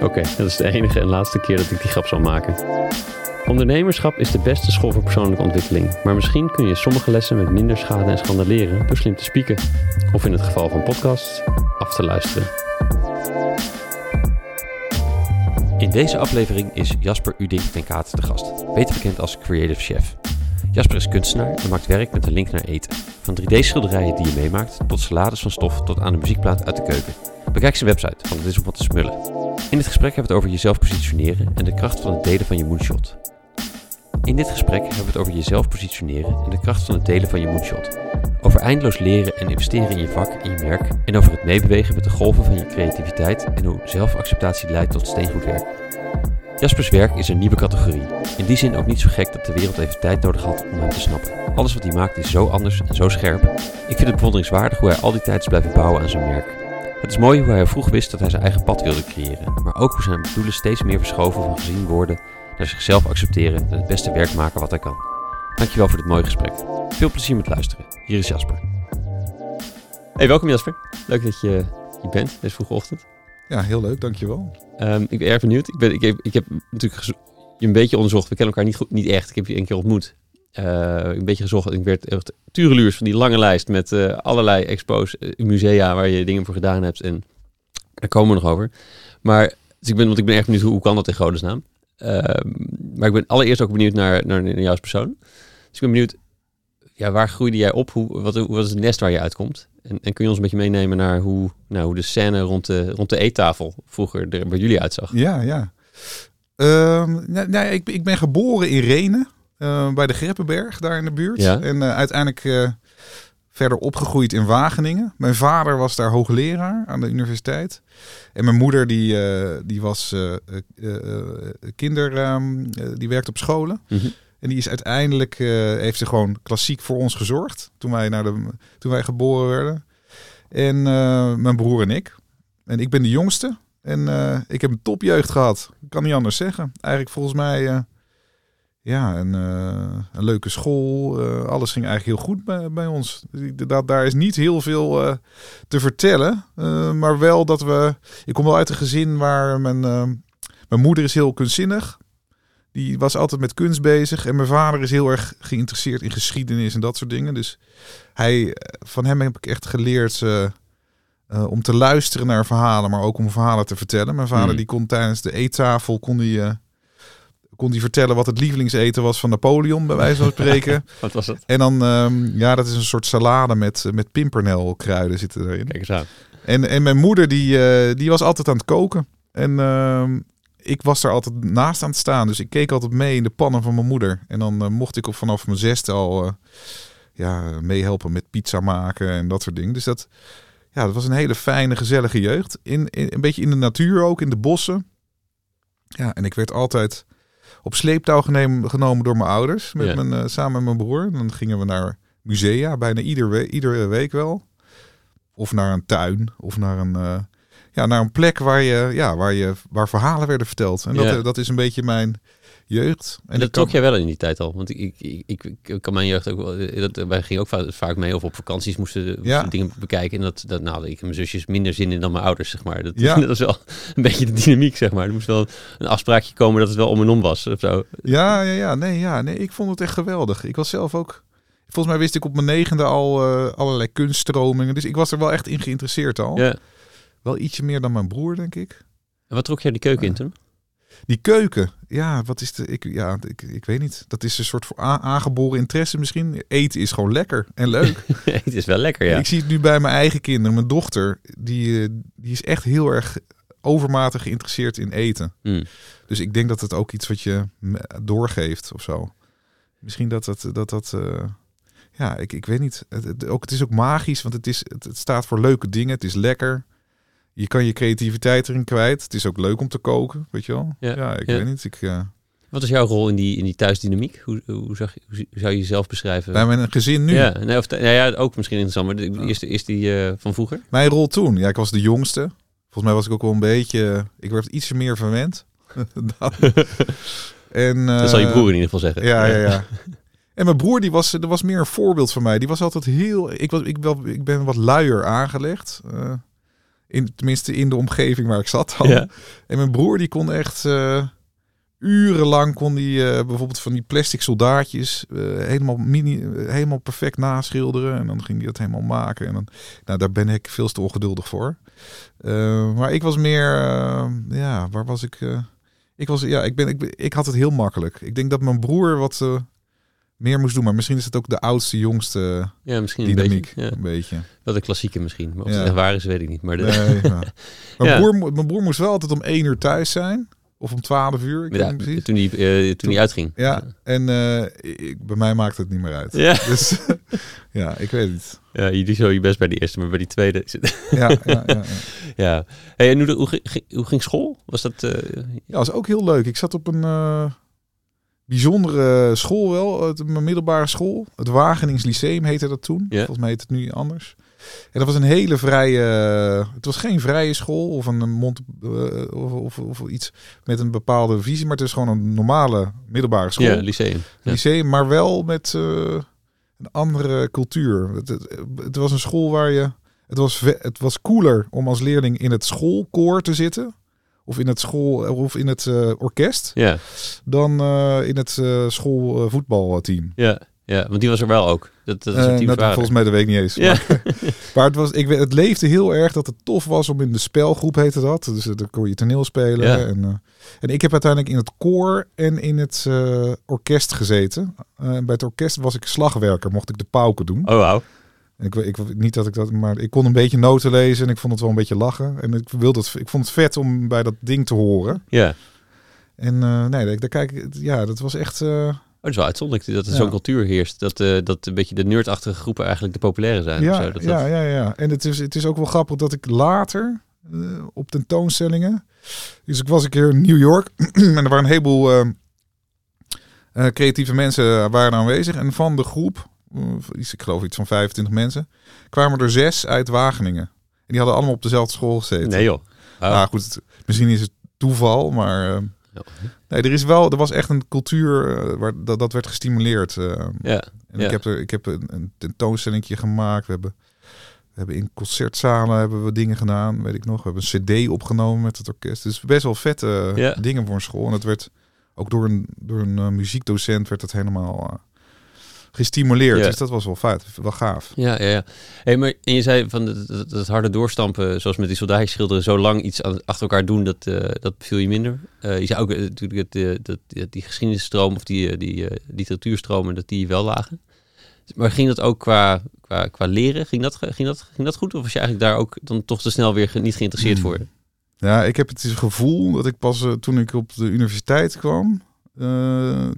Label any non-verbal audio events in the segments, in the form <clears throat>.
Oké, dat is de enige en laatste keer dat ik die grap zal maken. Ondernemerschap is de beste school voor persoonlijke ontwikkeling, maar misschien kun je sommige lessen met minder schade en schande leren door slim te spieken. Of in het geval van podcasts, af te luisteren. In deze aflevering is Jasper Udink ten Kate de gast, beter bekend als Creative Chef. Jasper is kunstenaar en maakt werk met een link naar eten. Van 3D-schilderijen die je meemaakt, tot salades van stof, tot aan de muziekplaat uit de keuken. Bekijk zijn website, want het is om wat te smullen. In dit gesprek hebben we het over jezelf positioneren en de kracht van het delen van je moonshot. In dit gesprek hebben we het over jezelf positioneren en de kracht van het delen van je moonshot. Over eindeloos leren en investeren in je vak en je merk. En over het meebewegen met de golven van je creativiteit en hoe zelfacceptatie leidt tot steengoed werk. Jaspers werk is een nieuwe categorie. In die zin ook niet zo gek dat de wereld even tijd nodig had om hem te snappen. Alles wat hij maakt is zo anders en zo scherp. Ik vind het bewonderingswaardig hoe hij al die tijd is blijven bouwen aan zijn merk. Het is mooi hoe hij vroeg wist dat hij zijn eigen pad wilde creëren, maar ook hoe zijn doelen steeds meer verschoven van gezien worden naar zichzelf accepteren en het beste werk maken wat hij kan. Dankjewel voor dit mooie gesprek. Veel plezier met luisteren. Hier is Jasper. Hey, welkom Jasper. Leuk dat je hier bent deze vroege ochtend. Ja, heel leuk, dankjewel. Um, ik ben erg benieuwd. Ik, ben, ik, heb, ik heb natuurlijk je een beetje onderzocht. We kennen elkaar niet, goed, niet echt. Ik heb je een keer ontmoet. Uh, een beetje gezocht. Ik werd echt tureluurs van die lange lijst met uh, allerlei expos, uh, musea waar je dingen voor gedaan hebt. En daar komen we nog over. Maar dus ik ben, want ik ben erg benieuwd hoe, kan dat in godesnaam. Ehm, maar ik ben allereerst ook benieuwd naar, naar, naar jouw persoon. Dus ik ben benieuwd, ja, waar groeide jij op? Hoe, wat, wat is het nest waar je uitkomt? En, en kun je ons een beetje meenemen naar hoe, nou, hoe de scène rond de, rond de eettafel vroeger er bij jullie uitzag? Ja, ja. Nou, nou, ik, ik ben geboren in Renen, uh, bij de Greppenberg, daar in de buurt. Ja. En uh, uiteindelijk uh, verder opgegroeid in Wageningen. Mijn vader was daar hoogleraar aan de universiteit. En mijn moeder die, die was kinder, um, die werkte op scholen. Mhm. En die is uiteindelijk, uh, heeft ze gewoon klassiek voor ons gezorgd. Toen wij, naar de, toen wij geboren werden. En uh, mijn broer en ik. En ik ben de jongste. En uh, ik heb een topjeugd gehad. Ik kan niet anders zeggen. Eigenlijk volgens mij, ja, een, een, leuke school. alles ging eigenlijk heel goed bij, bij ons. Dat, daar is niet heel veel te vertellen. maar wel dat we... Ik kom wel uit een gezin waar mijn, mijn moeder is heel kunstzinnig die was altijd met kunst bezig. En mijn vader is heel erg geïnteresseerd in geschiedenis en dat soort dingen. Dus hij, van hem heb ik echt geleerd uh, uh, om te luisteren naar verhalen, maar ook om verhalen te vertellen. Mijn vader Mm. die kon tijdens de eettafel kon die, uh, kon die vertellen wat het lievelingseten was van Napoleon, bij wijze van spreken. <laughs> Wat was dat? en dan, um, ja, dat is een soort salade met, met pimpernelkruiden zitten erin. Kijk eens aan. En, en mijn moeder die, die was altijd aan het koken. En ehm, ik was daar altijd naast aan het staan. Dus ik keek altijd mee in de pannen van mijn moeder. En dan uh, mocht ik op vanaf mijn zesde al uh, ja, meehelpen met pizza maken en dat soort dingen. Dus dat, ja, dat was een hele fijne, gezellige jeugd. In, in, een beetje in de natuur ook, in de bossen. Ja, en ik werd altijd op sleeptouw geneem, genomen door mijn ouders. Met Ja. mijn, uh, samen met mijn broer. En dan gingen we naar musea, bijna ieder we iedere week wel. Of naar een tuin, of naar een ja, naar een plek waar, je, ja, waar, je, waar verhalen werden verteld. En dat, Ja. dat is een beetje mijn jeugd. En dat trok kan- jij wel in die tijd al. Want ik, ik, ik, ik, kan mijn jeugd ook wel. eh, Dat, wij gingen ook va- vaak mee of op vakanties moesten, moesten Ja. dingen bekijken. En dat, dat nou, ik en mijn zusjes minder zin in dan mijn ouders, zeg maar. Dat, Ja. <laughs> dat was wel een beetje de dynamiek, zeg maar. Er moest wel een afspraakje komen dat het wel om en om was of zo. Ja, ja, ja. Nee, ja. nee, ik vond het echt geweldig. Ik was zelf ook... Volgens mij wist ik op mijn negende al eh, allerlei kunststromingen. Dus ik was er wel echt in geïnteresseerd al. Ja. Wel ietsje meer dan mijn broer, denk ik. En wat trok jij die keuken in toen? Die keuken, ja, wat is de... Ik, ja, ik, ik weet niet. Dat is een soort voor aangeboren interesse misschien. Eten is gewoon lekker en leuk. <laughs> het is wel lekker, ja. Ik zie het nu bij mijn eigen kinderen. Mijn dochter, die, eh, die is echt heel erg overmatig geïnteresseerd in eten. Mm. Dus ik denk dat het ook iets wat je doorgeeft of zo. Misschien dat dat... dat, dat eh, ja, ik, ik weet niet. Het, het, ook, het is ook magisch, want het, is, het, het staat voor leuke dingen. Het is lekker. Je kan je creativiteit erin kwijt. Het is ook leuk om te koken, weet je wel. Ja, Ja, ik ja. weet niet. Ik, eh, Wat is jouw rol in die, in die thuisdynamiek? Hoe, hoe, zag je, hoe zou je jezelf beschrijven? bij mijn gezin nu. Ja, nee, of, nou ja, ook misschien interessant, maar de, is die eh, van vroeger. Mijn rol toen. Ja, ik was de jongste. Volgens mij was ik ook wel een beetje... Ik werd iets meer verwend. <laughs> En, <laughs> dat zal je eh, broer in ieder geval zeggen. Ja, ja, ja. <laughs> En mijn broer, die was, er was meer een voorbeeld van mij. Die was altijd heel... Ik, was, ik, wel, ik ben wat luier aangelegd. In, tenminste in de omgeving waar ik zat dan. Ja. En mijn broer, die kon echt... eh, urenlang kon die eh, bijvoorbeeld van die plastic soldaatjes... eh, helemaal, mini, helemaal perfect naschilderen. En dan ging hij dat helemaal maken. En dan, nou, daar ben ik veel te ongeduldig voor. Maar ik was meer... ja, waar was ik... ik, was, ja, ik, ben, ik, ik had het heel makkelijk. Ik denk dat mijn broer wat meer moest doen. Maar misschien is het ook de oudste, jongste Ja, misschien een dynamiek. beetje. Ja. Een beetje. Wel de klassieke misschien. Maar of Ja. het waar is, weet ik niet. Maar de, Nee, ja. <laughs> Mijn, broer, mijn broer moest wel altijd om één uur thuis zijn. Of om twaalf uur. Ik weet ja, precies. toen die, eh, toen die uitging. Ja, en eh, ik, bij mij maakt het niet meer uit. Ja. Dus <laughs> ja, ik weet het. ja, je doet zo je best bij die eerste, maar bij die tweede... Ja, ja, ja, ja. <laughs> Hey, en hoe, hoe, ging- hoe ging school? Was dat... eh, Ja, was ook heel leuk. Ik zat op een bijzondere school wel, het, mijn middelbare school. Het Wagenings Lyceum heette dat toen. Volgens mij heet het nu anders. En dat was een hele vrije... Het was geen vrije school of een mond, eh, of, of, of iets met een bepaalde visie, maar het is gewoon een normale middelbare school. ja, lyceum. Lyceum, maar wel met eh, een andere cultuur. Het, het, het was een school waar je... Het was, het was cooler om als leerling in het schoolkoor te zitten. Of in het school of in het eh, orkest. Ja, Dan eh, in het eh schoolvoetbalteam. ja, ja, want die was er wel ook. Dat, dat is Eh, een team dat, volgens mij dat weet ik niet eens. Ja. Maar, <laughs> maar het, was, ik, weet- het leefde heel erg dat het tof was om in de spelgroep heette dat. Dus eh, dan kon je toneel spelen. Ja. En, eh, en ik heb uiteindelijk in het koor en in het eh, orkest gezeten. Eh, bij het orkest was ik slagwerker, mocht ik de pauken doen. Oh, wauw. Ik, ik, niet dat ik dat, maar ik kon een beetje noten lezen en ik vond het wel een beetje lachen. En ik, wilde het, ik vond het vet om bij dat ding te horen. Ja. En eh, nee, daar, daar kijk ja, dat was echt. Oh, dat is wel uitzonderlijk dat er Ja. zo'n cultuur heerst. Dat, eh, dat een beetje de nerdachtige groepen eigenlijk de populaire zijn. ja, zo. Dat, ja, dat- ja, ja. En het is, het is ook wel grappig dat ik later op tentoonstellingen. Dus ik was een keer in New York <clears throat> en er waren een heleboel creatieve mensen waren aanwezig. En van de groep, ik geloof iets van 25 mensen, kwamen er zes uit Wageningen. En die hadden allemaal op dezelfde school gezeten. Nee joh. Oh. Nou goed, het- misschien is het toeval, maar eh, nee, er is wel, er was echt een cultuur eh, waar dat, dat werd gestimuleerd. eh. Ja. en Ja. ik heb er, ik heb een, een tentoonstellingje gemaakt. We hebben, we hebben in concertzalen hebben we dingen gedaan, weet ik nog. We hebben een CD opgenomen met het orkest. Dus best wel vette Ja. dingen voor een school. En het werd ook door een, door een muziekdocent werd het helemaal gestimuleerd. Ja. Dus dat was wel feit, wel gaaf. Ja, ja, ja. Hey, maar en je zei van dat, dat, dat harde doorstampen, zoals met die soldaatjes schilderen, zo lang iets aan- achter elkaar doen, dat, eh, dat beviel je minder. Eh, je zei ook eh, natuurlijk het, dat, dat die geschiedenisstroom of die, die literatuurstromen, dat die wel lagen. Maar ging dat ook qua, qua, qua leren? Ging dat, ging, dat, ging dat goed? Of was je eigenlijk daar ook dan toch te snel weer niet geïnteresseerd Hmm. voor? Ja, ik heb het gevoel dat ik pas toen ik op de universiteit kwam,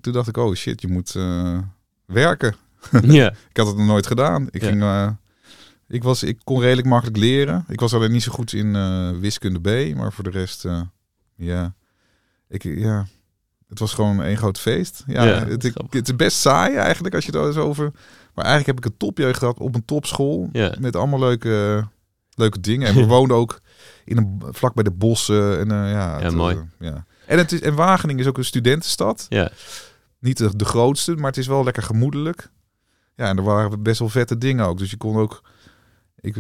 toen dacht ik, oh shit, je moet werken. <laughs> ja. Ik had het nog nooit gedaan. Ik, Ja. ging, eh, ik, was, ik kon redelijk makkelijk leren. Ik was alleen niet zo goed in eh, wiskunde B, maar voor de rest, eh, ja. Ik, ja, het was gewoon één groot feest. Ja, Ja, het, ik- het is best saai eigenlijk als je het eens over. Maar eigenlijk heb ik een topjeugd gehad op een topschool Ja. met allemaal leuke, leuke dingen. En we <laughs> woonden ook in een vlak bij de bossen en ja, het, mooi. ja. En het is en Wageningen is ook een studentenstad Ja. Niet de, de grootste, maar het is wel lekker gemoedelijk. Ja, en er waren best wel vette dingen ook. Dus je kon ook. Ik,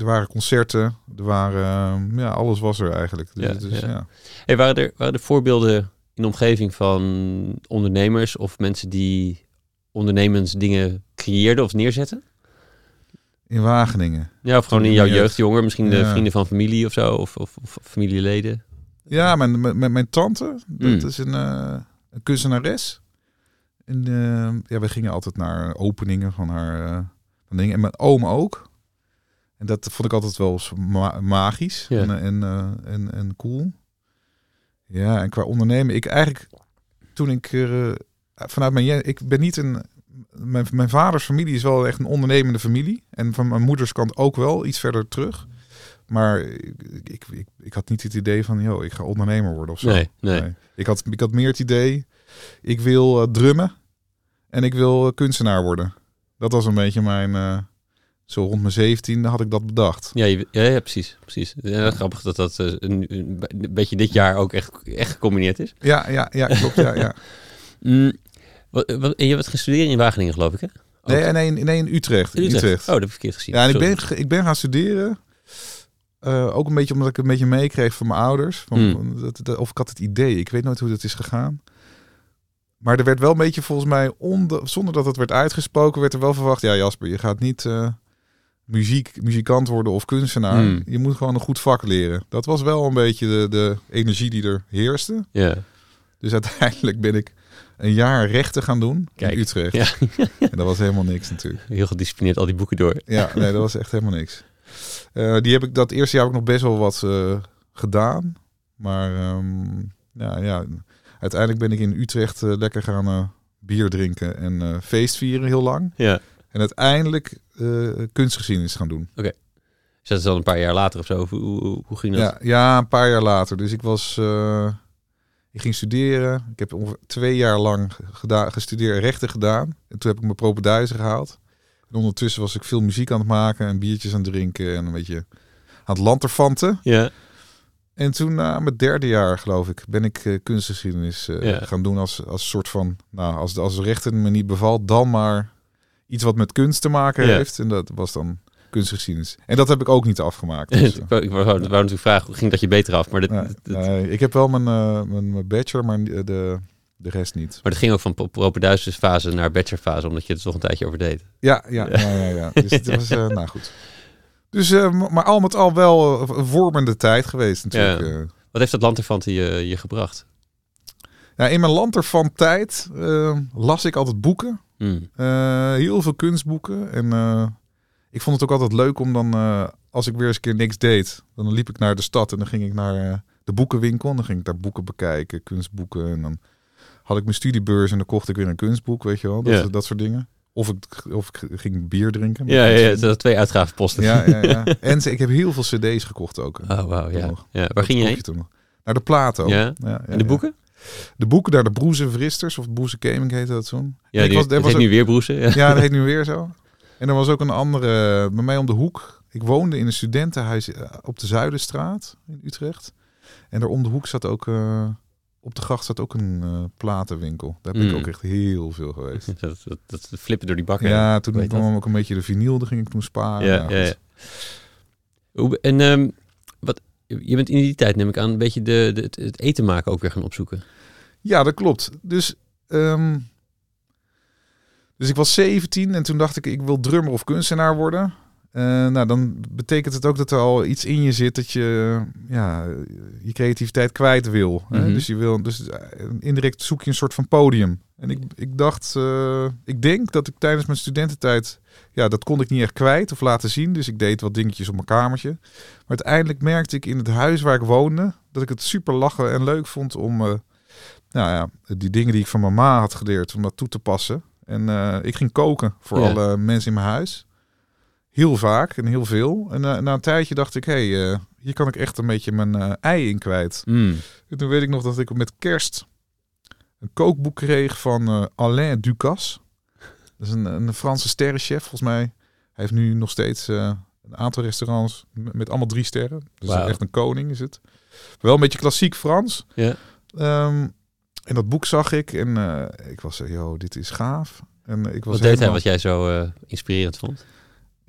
er waren concerten, er waren. ja, alles was er eigenlijk. Dus, Ja, dus, ja. Hey, waren, er, waren er voorbeelden in de omgeving van ondernemers of mensen die ondernemens dingen creëerden of neerzetten? In Wageningen. Ja, of gewoon in jouw je jeugd. jonger, misschien de Ja. vrienden van familie of zo, of, of, of familieleden. Ja, mijn, mijn, mijn tante, dat Mm. is een, eh, een kunstenares. En eh, ja, we gingen altijd naar openingen van haar eh, van dingen. En mijn oom ook. En dat vond ik altijd wel ma- magisch Ja. en, en, eh, en, en cool. Ja, en qua ondernemen, ik eigenlijk toen ik eh, vanuit mijn, je- ik ben niet een, mijn, mijn vaders familie is wel echt een ondernemende familie. En van mijn moeders kant ook wel, iets verder terug. Maar ik, ik, ik, ik had niet het idee van, joh, ik ga ondernemer worden of zo. Nee, nee. Ik, had, ik had meer het idee, ik wil eh, drummen en ik wil eh, kunstenaar worden. Dat was een beetje mijn, eh, zo rond mijn zeventiende had ik dat bedacht. Ja, je- ja, ja, precies. precies. Ja, Grappig dat dat een, een, beetje dit jaar ook echt, echt gecombineerd is. Ja, ja, ja, klopt, ja, ja. <laughs> Mm, wat, wat, en je hebt gaan studeren in Wageningen, geloof ik, hè? Ook Nee, nee, nee, in Utrecht. in Utrecht. Oh, dat heb ik verkeerd gezien. Ja, en ik ben, ik ben gaan studeren. Eh, ook een beetje omdat ik een beetje meekreeg van mijn ouders. Van, Hmm. van dat, dat- of ik had het idee. Ik weet nooit hoe dat is gegaan. Maar er werd wel een beetje volgens mij, onder, zonder dat het werd uitgesproken, werd er wel verwacht. Ja, Jasper, je gaat niet eh, muziek, muzikant worden of kunstenaar. Hmm. Je moet gewoon een goed vak leren. Dat was wel een beetje de, de energie die er heerste. Ja. Dus <laughs> uiteindelijk ben ik een jaar rechten gaan doen Kijk, in Utrecht. ja. En dat was helemaal niks natuurlijk. Heel gedisciplineerd al die boeken door. Ja, nee, dat was echt helemaal niks. Eh, die heb ik dat eerste jaar ook nog best wel wat eh, gedaan. Maar ehm, ja, ja, uiteindelijk ben ik in Utrecht eh, lekker gaan bier drinken en feest vieren heel lang. Ja. En uiteindelijk kunstgeschiedenis gaan doen. Dus dat is al een paar jaar later of zo. Hoe, hoe, ging dat? Ja, ja, een paar jaar later. Dus ik was, ik ging studeren. Ik heb ongeveer twee jaar lang gedaan, gestudeerd rechten gedaan. En toen heb ik mijn propenduizen gehaald. En ondertussen was ik veel muziek aan het maken en biertjes aan het drinken en een beetje aan het lanterfanten. Ja. En toen na mijn derde jaar, geloof ik, ben ik eh, kunstgeschiedenis eh, Ja. gaan doen als, als soort van, nou, als, als de rechten me niet bevalt, dan maar iets wat met kunst te maken Ja. heeft. En dat was dan kunstgeschiedenis. En dat heb ik ook niet afgemaakt. Dus, <laughs> eh, ik wou, wou natuurlijk vragen, ging dat je beter af? Maar dat, nee, ik heb wel mijn, eh, mijn, mijn bachelor, maar de, de, rest niet. maar dat ging ook van propenduises fase naar bachelorfase, omdat je er toch een tijdje over deed. Ja, ja, ja, ja. ja. Dus het was, eh, nou goed. Dus, eh, maar al met al wel eh, een vormende tijd geweest natuurlijk. Ja. eh. Wat heeft dat lanterfanten je, je gebracht? Ja, in mijn lanterfan tijd eh, las ik altijd boeken. Hmm. Eh, heel veel kunstboeken. En eh, ik vond het ook altijd leuk om dan, eh, als ik weer eens een keer niks deed, dan liep ik naar de stad en dan ging ik naar eh, de boekenwinkel. En dan ging ik daar boeken bekijken, kunstboeken. En dan had ik mijn studiebeurs en dan kocht ik weer een kunstboek, weet je wel. Dat, Ja. dat soort dingen. Of ik, of ik ging bier drinken. Ja, ja, ja, twee uitgavenposten. ja, ja, ja. <laughs> En ze- ik heb heel veel cd's gekocht ook. Oh, wauw, ja. Ja. Waar Dat ging je heen? toen nog. Naar de Plato. Ja? ja, En de boeken? De boeken, daar de Broeze Vristers of Broeze Gaming heette dat toen. Ja, ik die, was, er was heet ook- nu weer broesen. Ja. ja, dat heet nu weer zo. En er was ook een andere bij mij om de hoek. Ik woonde in een studentenhuis eh, op de Zuiderstraat in Utrecht. En daar om de hoek zat ook, eh, op de gracht zat ook een eh, platenwinkel. Daar ben ik Mm. ook echt heel veel geweest. <laughs> Dat, dat, dat flippen door die bakken. Ja, toen Weet dat? kwam ook een beetje de vinyl, daar ging ik toen sparen. Ja, ja, En ehm, wat, je bent in die tijd, neem ik aan, een beetje de, de, het- het eten maken ook weer gaan opzoeken. Ja, dat klopt. Dus, ehm, dus ik was 17 en toen dacht ik, ik wil drummer of kunstenaar worden. Eh, nou, dan betekent het ook dat er al iets in je zit dat je ja, je creativiteit kwijt wil. Hè? Mhm. Dus je wil, dus eh, indirect zoek je een soort van podium. En ik, ik dacht, eh, ik denk dat ik tijdens mijn studententijd, ja, dat kon ik niet echt kwijt of laten zien. Dus ik deed wat dingetjes op mijn kamertje. Maar uiteindelijk merkte ik in het huis waar ik woonde, dat ik het super lachen en leuk vond om, nou ja, die dingen die ik van mama had geleerd, om dat toe te passen. En ik ging koken voor Ja. alle mensen in mijn huis. Heel vaak en heel veel. En eh, na een tijdje dacht ik, hé, hey, eh, hier kan ik echt een beetje mijn eh, ei in kwijt. Mm. En toen weet ik nog dat ik met kerst een kookboek kreeg van Alain Ducasse. Dat is een, een Franse sterrenchef, volgens mij. Hij heeft nu nog steeds een aantal restaurants met, met allemaal drie sterren. Dus echt een koning is het. Wel een beetje klassiek Frans. Ja. Ehm, en dat boek zag ik en ik was zo, dit is gaaf. En ik was Wat deed hij wat jij zo inspirerend vond?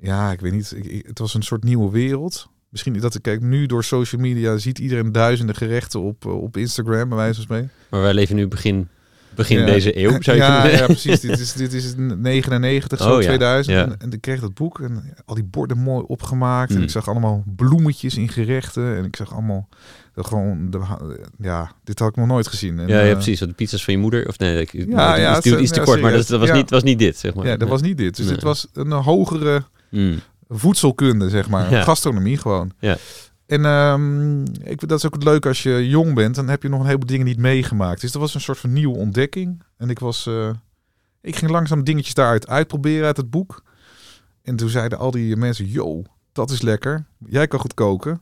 Ja, ik weet niet. Ik, ik- het was een soort nieuwe wereld. Misschien dat ik kijk nu door social media ziet iedereen duizenden gerechten op, eh, op Instagram, bij wijze van spreken. Maar wij leven nu begin, begin Ja. deze eeuw, zou je ja, kunnen ja, precies. dit is, dit is 99, zo Oh, ja. 2000. Ja. En, en ik kreeg dat boek en al die borden mooi opgemaakt. En Mm. ik zag allemaal bloemetjes in gerechten. En ik zag allemaal gewoon, de, ja, dit had ik nog nooit gezien. En, Ja, ja, eh, precies. De pizza's van je moeder. Of nee, ik, Ja, ja, het- iets te ja, kort, maar dat, was, Ja. niet, was niet dit, zeg maar. Ja, dat was niet dit. Dus dit was een hogere Mm. voedselkunde, zeg maar. Ja. Gastronomie gewoon. Ja. En ehm, ik, dat is ook het leuke als je jong bent. Dan heb je nog een heleboel dingen niet meegemaakt. Dus dat was een soort van nieuwe ontdekking. En ik was... eh, ik ging langzaam dingetjes daaruit uitproberen uit het boek. En toen zeiden al die mensen... Yo, dat is lekker. Jij kan goed koken.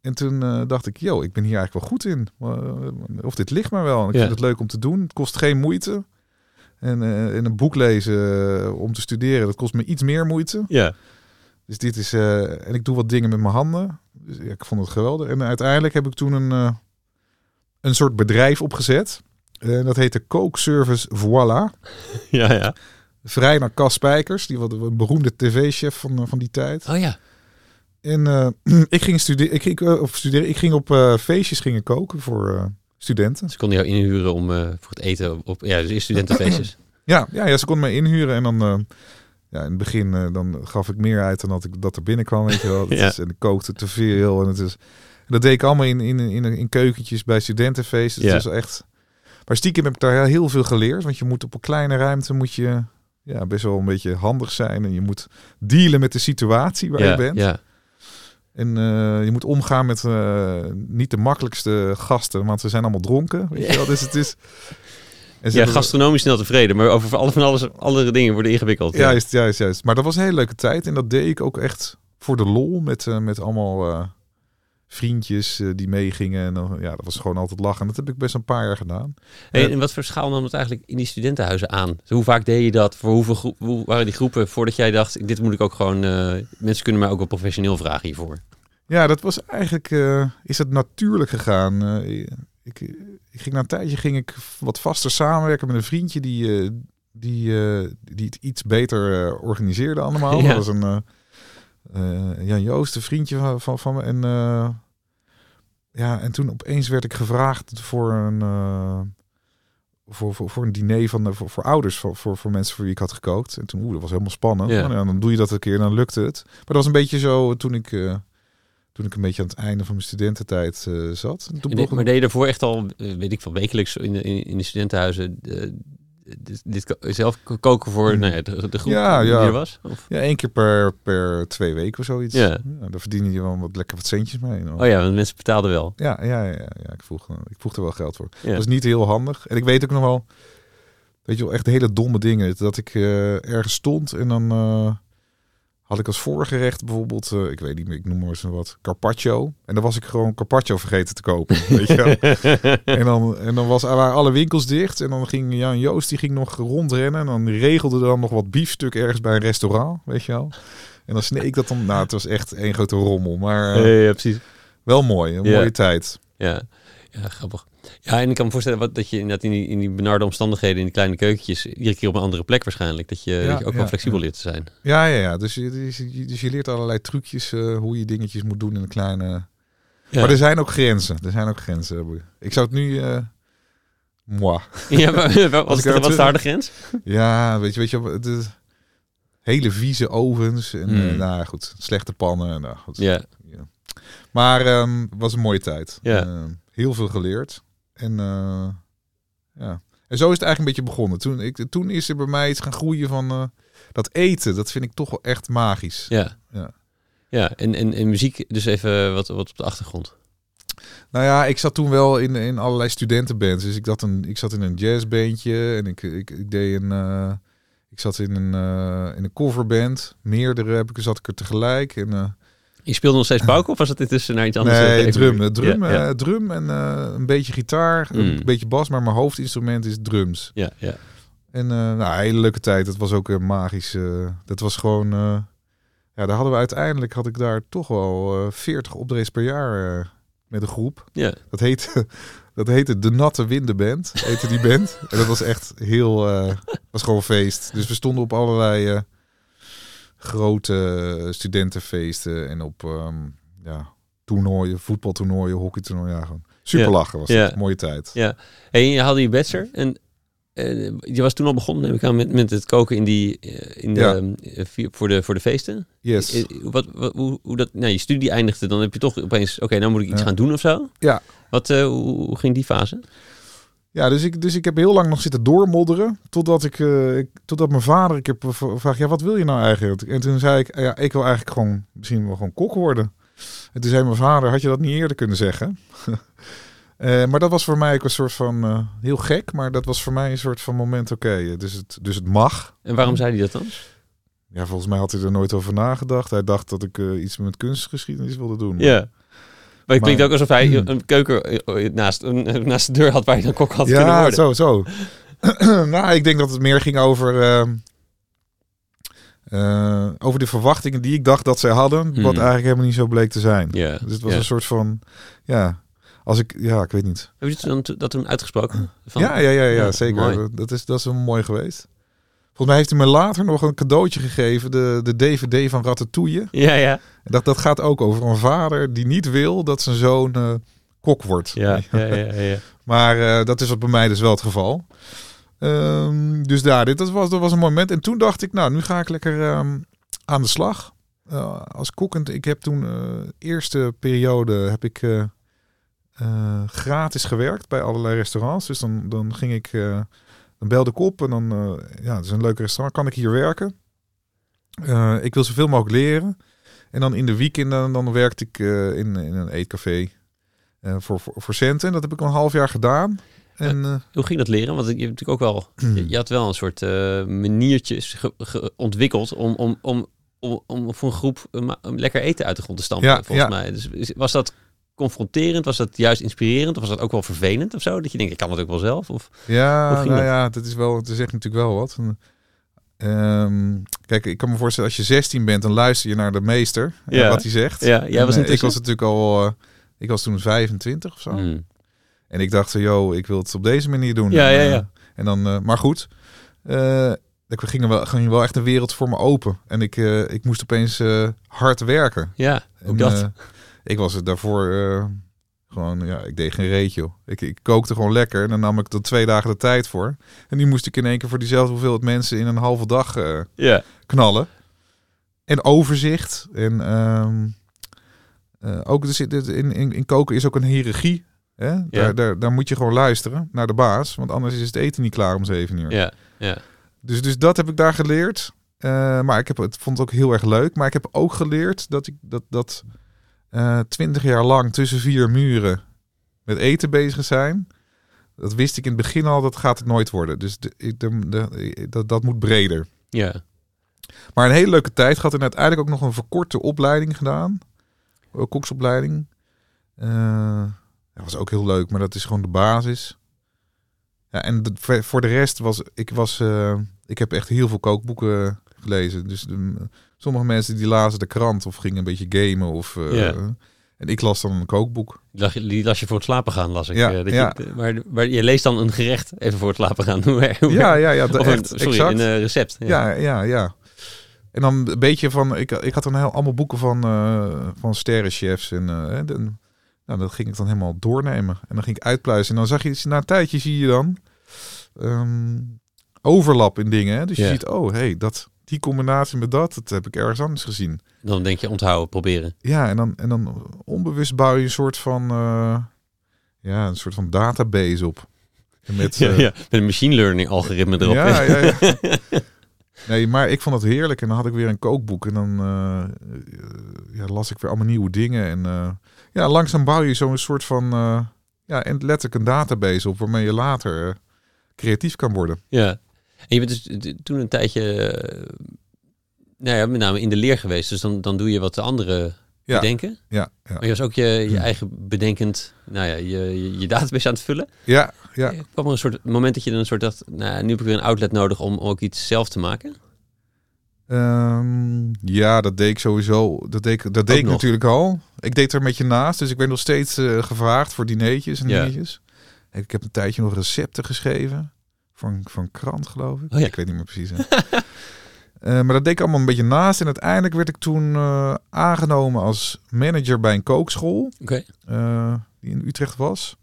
En toen eh, dacht ik, yo, ik ben hier eigenlijk wel goed in. Uh, of dit ligt me wel. Ik Ja. vind het leuk om te doen. Het kost geen moeite. En, eh, en een boek lezen eh, om te studeren, dat kost me iets meer moeite. Ja. Dus dit is, eh, en ik doe wat dingen met mijn handen. Dus ja, ik vond het geweldig. En uiteindelijk heb ik toen een, een soort bedrijf opgezet. En dat heette Kookservice Voila. <laughs> Ja, ja. Vrij naar Cas Spijkers, die was een beroemde tv-chef van, van die tijd. Oh ja. En <clears throat> ik ging studeren, ik ging, of studeren, ik ging op feestjes gingen koken voor studenten. Ze konden jou inhuren om eh, voor het eten op, ja, dus studentenfeestjes. <clears throat> Ja, ja, ja ze konden mij inhuren en dan, eh, ja, in het begin eh, dan gaf ik meer uit dan dat ik dat er binnenkwam, weet je wel. <laughs> Ja. is, en ik kookte te veel en het is, en dat deed ik allemaal in, in, in, in keukentjes bij studentenfeesten. Ja. Het was echt, maar stiekem heb ik daar heel veel geleerd, want je moet op een kleine ruimte moet je ja, best wel een beetje handig zijn en je moet dealen met de situatie waar ja, je bent. ja. En eh, je moet omgaan met eh, niet de makkelijkste gasten, want ze zijn allemaal dronken. Weet je wel? Dus het is. Ja, gastronomisch snel tevreden, maar over alle van alles andere dingen worden ingewikkeld. Ja. Juist, juist, juist. Maar dat was een hele leuke tijd. En dat deed ik ook echt voor de lol met, eh, met allemaal vriendjes eh, die meegingen. En dan, ja, dat was gewoon altijd lachen. En dat heb ik best een paar jaar gedaan. Hey, en wat voor schaal nam het eigenlijk in die studentenhuizen aan? Hoe vaak deed je dat? Voor hoeveel groep, hoe waren die groepen voordat jij dacht, dit moet ik ook gewoon... eh, mensen kunnen mij ook wel professioneel vragen hiervoor. Ja, dat was eigenlijk, eh, is het natuurlijk gegaan. Ik, ik ging na een tijdje ging ik wat vaster samenwerken met een vriendje die, die, die het iets beter organiseerde allemaal. <laughs> Ja. Dat was een eh, Jan Joost, een vriendje van, van, van me. En, ja, en toen opeens werd ik gevraagd voor een, eh, voor, voor, voor een diner van de, voor, voor ouders, voor, voor, voor mensen voor wie ik had gekookt. En toen, oeh, dat was helemaal spannend. Ja. Maar ja, dan doe je dat een keer en dan lukte het. Maar dat was een beetje zo toen ik... eh, toen ik een beetje aan het einde van mijn studententijd eh, zat. En Toen En de- maar deed je daarvoor echt al, weet ik veel, wekelijks in de, in, in de studentenhuizen... dit, dit zelf ko- koken voor Mm. nou ja, de, de groep Ja, die ja. er was? Of? Ja, één keer per, per twee weken of zoiets. Ja. daar verdien je wel wat lekker wat centjes mee. Oh ja, want mensen betaalden wel. Ja, ja, ja, ja, ik, vroeg, ik vroeg er wel geld voor. Ja. Dat was niet heel handig. En ik weet ook nog wel, weet je wel, echt hele domme dingen. Dat ik eh, ergens stond en dan eh, had ik als voorgerecht bijvoorbeeld, eh, ik weet niet meer, ik noem maar eens wat, carpaccio. En dan was ik gewoon carpaccio vergeten te kopen. weet je wel. <laughs> En dan, en dan was, er waren alle winkels dicht. En dan ging Jan Joost, die ging nog rondrennen. En dan regelde dan nog wat biefstuk ergens bij een restaurant, weet je wel. En dan sneed ik dat dan, nou, het was echt één grote rommel. Maar eh, ja, precies. wel mooi, een Ja. mooie tijd. Ja. ja, grappig. Ja, en ik kan me voorstellen wat, dat je inderdaad in die, in die benarde omstandigheden, in die kleine keukentjes, iedere keer op een andere plek waarschijnlijk, dat je, Ja, dat je ook ja, wel flexibel ja. leert te zijn. Ja, ja, ja. Dus je, dus je, dus je leert allerlei trucjes eh, hoe je dingetjes moet doen in een kleine... Maar er zijn ook grenzen. Er zijn ook grenzen. Ik zou het nu... eh moi. <laughs> Ja, maar er wat is terug- de harde grens? Ja, weet je, weet je, de hele vieze ovens en Hmm. eh, nou goed, slechte pannen. Nou, goed. Ja, Maar ehm was een mooie tijd. Ja. Ehm, heel veel geleerd. En eh, ja. En zo is het eigenlijk een beetje begonnen. Toen, ik, toen is er bij mij iets gaan groeien van eh, dat eten. Dat vind ik toch wel echt magisch. ja. Ja. Ja, en, en, en muziek, dus even wat, wat op de achtergrond. Nou ja, ik zat toen wel in, in allerlei studentenbands. Dus ik, zat een, ik zat in een jazzbandje en ik, ik, ik deed een. eh, ik zat in een, eh, in een coverband. Meerdere heb ik, zat ik er tegelijk. En, Je speelde nog steeds pauken of was het intussen naar iets anders? nee, drum. eh, Drum, Ja, ja. eh, drum en eh, een beetje gitaar, Mm. een beetje bas. Maar mijn hoofdinstrument is drums. ja, ja. En eh nou, hele leuke tijd. Het was ook een magisch. dat was gewoon. ja, daar hadden we uiteindelijk had ik daar toch wel eh 40 optredens per jaar met een groep. ja. Dat heette, <laughs> dat heette De Natte Windenband, heette die band. En dat was echt heel, was gewoon feest. Dus we stonden op allerlei grote studentenfeesten en op ehm, ja, toernooien, voetbaltoernooien, hockeytoernooien. Ja, gewoon super Ja. lachen was Ja. Mooie tijd. Ja. Hey, je haalde je bachelor en eh, je was toen al begonnen, neem ik aan, met, met het koken in die, eh, in de, Ja. eh, vi- voor, de, voor de feesten. Yes. Eh, Wat, wat, hoe, hoe dat, nou, je studie eindigde, dan heb je toch opeens, oké, nou moet ik iets gaan doen of zo. Ja. Wat, eh, hoe, hoe ging die fase? Ja, dus ik, dus ik heb heel lang nog zitten doormodderen. Totdat, ik, eh, ik, totdat mijn vader, ik heb gevraagd, ja, wat wil je nou eigenlijk? En toen zei ik, ja, ik wil eigenlijk gewoon, misschien wel gewoon kok worden. En toen zei mijn vader, had je dat niet eerder kunnen zeggen? <laughs> Eh, maar dat was voor mij ook een soort van, eh, heel gek, maar dat was voor mij een soort van moment, oké, dus, het, dus het mag. En waarom zei hij dat dan? Ja, volgens mij had hij er nooit over nagedacht. Hij dacht dat ik iets met kunstgeschiedenis wilde doen. Ja. Maar het klinkt ook alsof hij een keuken eh, naast, een- <laughs> naast de deur had waar je een kok had kunnen ja, worden. zo, zo. <clears throat> nou, ik denk dat het meer ging over... ehm, eh, over de verwachtingen die ik dacht dat zij hadden. Wat Hmm. eigenlijk helemaal niet zo bleek te zijn. Dus het was een soort van... Ja, als ik... Ja, ik weet niet. Heb je dat toen, dat toen uitgesproken? Van- ja, ja, ja, ja, Ja, zeker. mooi. Dat is, dat is wel mooi geweest. Volgens mij heeft hij me later nog een cadeautje gegeven. De, de DVD van Ratatouille. Ja, ja. En dat, dat gaat ook over een vader die niet wil dat zijn zoon eh, kok wordt. Ja, <laughs> ja, ja, ja. Maar eh, dat is bij mij dus wel het geval. Ehm, dus daar, dit dat was, dat was een moment. En toen dacht ik, nou, nu ga ik lekker ehm, aan de slag. Eh, als kokkend, ik heb toen, eerste periode, heb ik gratis gewerkt bij allerlei restaurants. Dus dan, dan ging ik, dan belde ik op en dan, eh, ja, het is een leuk restaurant, kan ik hier werken? Eh, ik wil zoveel mogelijk leren. En dan in de weekenden, dan werkte ik eh, in, in een eetcafé voor, voor, voor centen. Dat heb ik een half jaar gedaan. En Hoe ging dat leren? Want je hebt natuurlijk ook wel, Hmm. je, je had wel een soort maniertjes ge- ge- ontwikkeld om, om, om, om, om voor een groep lekker eten uit de grond te stampen, Ja, volgens ja. mij. Dus was dat confronterend? Was dat juist inspirerend? Of was dat ook wel vervelend of zo? Dat je denkt, ik kan het ook wel zelf? Of, ja, nou dat? ja, dat is wel, dat zegt natuurlijk wel wat. En, ehm, kijk, ik kan me voorstellen, als je 16 bent, dan luister je naar de meester en Ja. wat hij zegt. ja, jij En, was eh, ik intussen? was natuurlijk al, eh, ik was toen 25 of zo. Hmm. En ik dacht, yo, ik wil het op deze manier doen. Ja, en, ja, eh, ja. en dan, eh, maar goed, eh ik ging wel, ging wel echt een wereld voor me open. En ik, eh, ik moest opeens eh, hard werken. Ja, ook En, dat. Ik was er daarvoor eh, gewoon, ja, ik deed geen reet, joh. Ik, ik kookte gewoon lekker en dan nam ik er twee dagen de tijd voor. En die moest ik in één keer voor diezelfde hoeveelheid mensen in een halve dag eh, knallen. En overzicht. En ehm, eh, ook zit, in, in, in koken is ook een hiërarchie. Hè? Daar, daar, daar moet je gewoon luisteren naar de baas. Want anders is het eten niet klaar om zeven uur. Ja, ja. Dus, dus dat heb ik daar geleerd. Maar ik heb, het vond het ook heel erg leuk. Maar ik heb ook geleerd dat ik dat, dat twintig jaar lang tussen vier muren met eten bezig zijn. Dat wist ik in het begin al, dat gaat het nooit worden. Dus de, ik- de, de- dat, dat moet breder. ja. Maar een hele leuke tijd gehad en uiteindelijk ook nog een verkorte opleiding gedaan. Een koksopleiding. Eh, dat was ook heel leuk, maar dat is gewoon de basis. Ja, en voor de rest was ik was, eh, ik heb echt heel veel kookboeken gelezen. Dus de, sommige mensen die lazen de krant of gingen een beetje gamen of. eh, Ja. En ik las dan een kookboek. Die las je- Die las je voor het slapen gaan, las ik. Ja, Eh, dat ja. Je, maar, maar je leest dan een gerecht even voor het slapen gaan. <laughs> Ja, ja, ja, een, sorry, exact. een eh, recept. Ja. Ja, ja, ja. En dan een beetje van, ik, ik had dan heel, allemaal boeken van, van sterrenchefs en dan, nou, dat ging ik dan helemaal doornemen. En dan ging ik uitpluizen. En dan zag je, na een tijdje zie je dan ehm, overlap in dingen. Hè? Dus je ziet, oh, hey, dat, die combinatie met dat, dat heb ik ergens anders gezien. Dan denk je onthouden, proberen. Ja, en dan, en dan onbewust bouw je een soort van, eh, ja, een soort van database op. En Met, <laughs> Ja, eh, ja, met een machine learning algoritme erop. ja, ja, ja. <laughs> Nee, maar ik vond het heerlijk. En dan had ik weer een kookboek. En dan eh, ja, las ik weer allemaal nieuwe dingen. En ja, langzaam bouw je zo'n soort van... eh, ja, en letterlijk een database op... waarmee je later creatief kan worden. Ja. En je bent dus toen een tijdje, eh, nou ja, met name in de leer geweest. Dus dan, dan doe je wat de anderen Ja. bedenken. Ja, ja, Maar je was ook je, je eigen bedenkend, nou ja, je, je, je database aan het vullen. ja. ja. Ja. kwam er een soort moment dat je dan een soort dacht, nou, nu heb ik weer een outlet nodig om ook iets zelf te maken. Ehm, ja, dat deed ik sowieso. Dat deed, ik- dat deed ik natuurlijk al. Ik deed er een beetje naast. Dus ik werd nog steeds eh, gevraagd voor dineetjes en dingetjes. Ik heb een tijdje nog recepten geschreven. Voor een krant, geloof ik. Oh ja. Ik weet niet meer precies. <laughs> Eh, maar dat deed ik allemaal een beetje naast. En uiteindelijk werd ik toen eh, aangenomen als manager bij een kookschool. Eh, die in Utrecht was.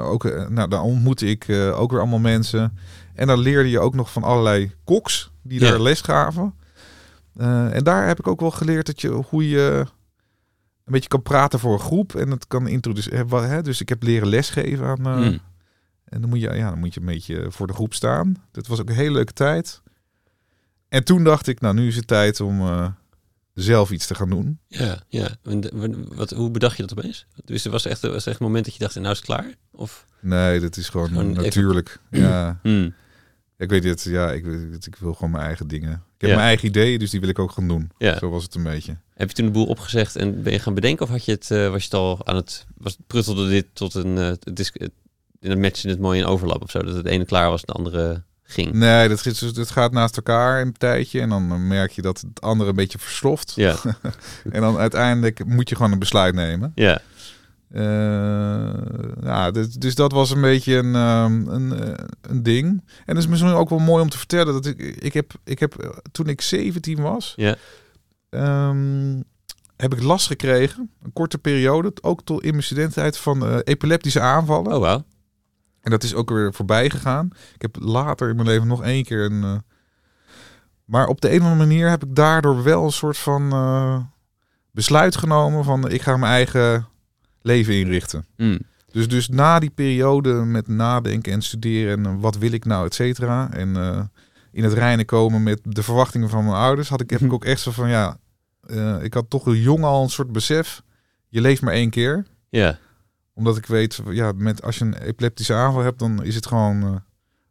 Ook, nou, daar ontmoette ik ook weer allemaal mensen. En dan leerde je ook nog van allerlei koks die Ja. daar les gaven. En daar heb ik ook wel geleerd dat je hoe je een beetje kan praten voor een groep en het kan introduceren. Dus ik heb leren lesgeven aan. Hmm. En dan moet je, ja, dan moet je een beetje voor de groep staan. Dat was ook een hele leuke tijd. En toen dacht ik, nou, nu is het tijd om eh, zelf iets te gaan doen. Ja, ja. En Wat, hoe bedacht je dat opeens? Dus er was echt, was echt een moment dat je dacht, nou is het klaar? Of? Nee, dat is gewoon, Gewoon even- natuurlijk. Ja. <clears throat> Hmm. Ik weet het, ja, ik, ik wil gewoon mijn eigen dingen. Ik heb Ja. mijn eigen ideeën, dus die wil ik ook gaan doen. Ja. Zo was het een beetje. Heb je toen de boel opgezegd en ben je gaan bedenken of had je het, eh, was je het al aan het, was, pruttelde dit tot een, eh, het is, het, in een match het mooi in overlap of zo, dat het ene klaar was en het andere ging? Nee, dat, is- dat gaat naast elkaar een tijdje. En dan merk je dat het andere een beetje versloft. Ja, <laughs> En dan uiteindelijk moet je gewoon een besluit nemen. ja, Eh, ja, dus, dus dat was een beetje een, ehm, een, eh, een ding. En het is misschien ook wel mooi om te vertellen dat ik, ik heb, ik heb eh, toen ik 17 was, ja, ehm, heb ik last gekregen, een korte periode, ook tot in mijn studententijd, van epileptische aanvallen. oh wauw, En dat is ook weer voorbij gegaan. Ik heb later in mijn leven nog één keer een. eh, maar op de een of andere manier heb ik daardoor wel een soort van eh, besluit genomen van ik ga mijn eigen leven inrichten. Mm. Dus, dus na die periode met nadenken en studeren en eh, wat wil ik nou, et cetera. En in het reinen komen met de verwachtingen van mijn ouders, had ik, heb ik ook echt zo van ja, ik had toch jong al een soort besef. Je leeft maar één keer ja, omdat ik weet, ja, met, als je een epileptische aanval hebt, dan is het gewoon eh,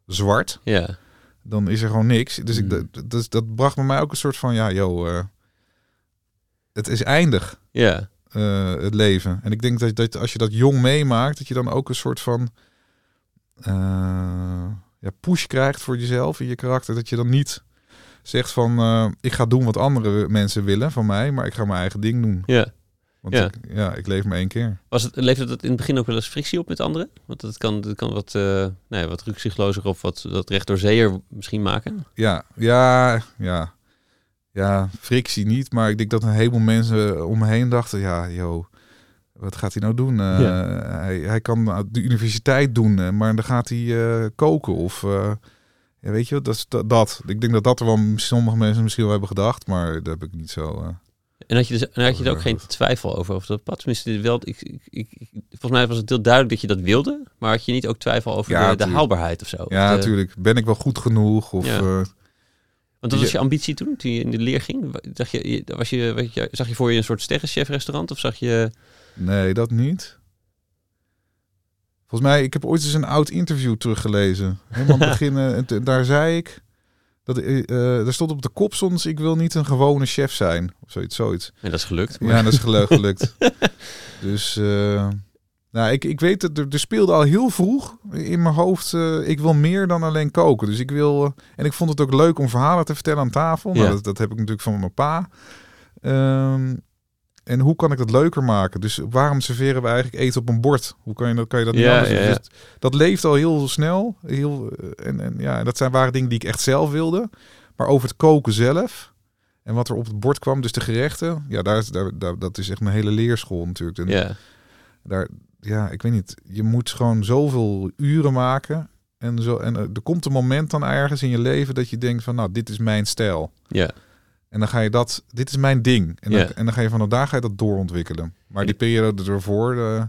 zwart. ja, Dan is er gewoon niks. Dus ik, Mm. dat, dus dat bracht bij mij ook een soort van, ja, joh, eh, het is eindig, ja, eh, het leven. En ik denk dat, dat als je dat jong meemaakt, dat je dan ook een soort van ja, push krijgt voor jezelf in je karakter. Dat je dan niet zegt van, ik ga doen wat andere mensen willen van mij, maar ik ga mijn eigen ding doen. ja. Want Ja. Ik, ja, ik leef maar één keer. Was het, leverde dat in het begin ook wel eens frictie op met anderen? Want dat kan, dat kan wat, eh nou ja, wat rukzichtlozer of wat, wat rechtdoorzeeër misschien maken. Ja, ja, ja. Ja, frictie niet. Maar ik denk dat een heleboel mensen om me heen dachten... Ja, joh, wat gaat hij nou doen? Eh, Ja. hij, hij kan de universiteit doen, eh, maar dan gaat hij koken. Of, ja, weet je, dat, dat, dat. Ik denk dat dat er wel sommige mensen misschien wel hebben gedacht. Maar dat heb ik niet zo... En had je, dus, en had je er ook geen twijfel over of dat pad? Tenminste, wel, ik, ik, ik, volgens mij was het heel duidelijk dat je dat wilde. Maar had je niet ook twijfel over Ja, de, haalbaarheid of zo? Ja, natuurlijk. Ben ik wel goed genoeg? Of, Ja. eh, Want wat was Je- je ambitie toen, toen je in de leer ging? Dacht je, je- was je, je, zag je voor je een soort sterrenchef restaurant? Of zag je... Nee, dat niet. Volgens mij, ik heb ooit eens een oud interview teruggelezen. Helemaal <laughs> aan het begin. eh, en daar zei ik. Dat, eh, eh, er stond op de kop soms, ik wil niet een gewone chef zijn. Of zoiets. zoiets. En dat is gelukt. Ja, dat is gelu- <laughs> gelukt. dus, eh, nou, ik, ik weet dat er, er speelde al heel vroeg in mijn hoofd, ik wil meer dan alleen koken. Dus ik wil, en ik vond het ook leuk om verhalen te vertellen aan tafel. Nou, dat, dat heb ik natuurlijk van mijn pa. Ehm, en hoe kan ik dat leuker maken? Dus waarom serveren we eigenlijk eten op een bord? Hoe kan je dat, kan je dat niet Ja, anders doen? ja, ja. Dus dat leeft al heel snel. Heel, eh, en, en ja, dat zijn waren dingen die ik echt zelf wilde. Maar over het koken zelf en wat er op het bord kwam, dus de gerechten, ja, daar, is- daar, daar, dat is echt mijn hele leerschool natuurlijk. En Ja, daar, ja, ik weet niet, je moet gewoon zoveel uren maken. En, zo, en eh, er komt een moment dan ergens in je leven dat je denkt van, nou, dit is mijn stijl. ja. En dan ga je dat, dit is mijn ding. En dan, en dan ga je vanaf daar ga je dat doorontwikkelen. Maar die periode ervoor, eh,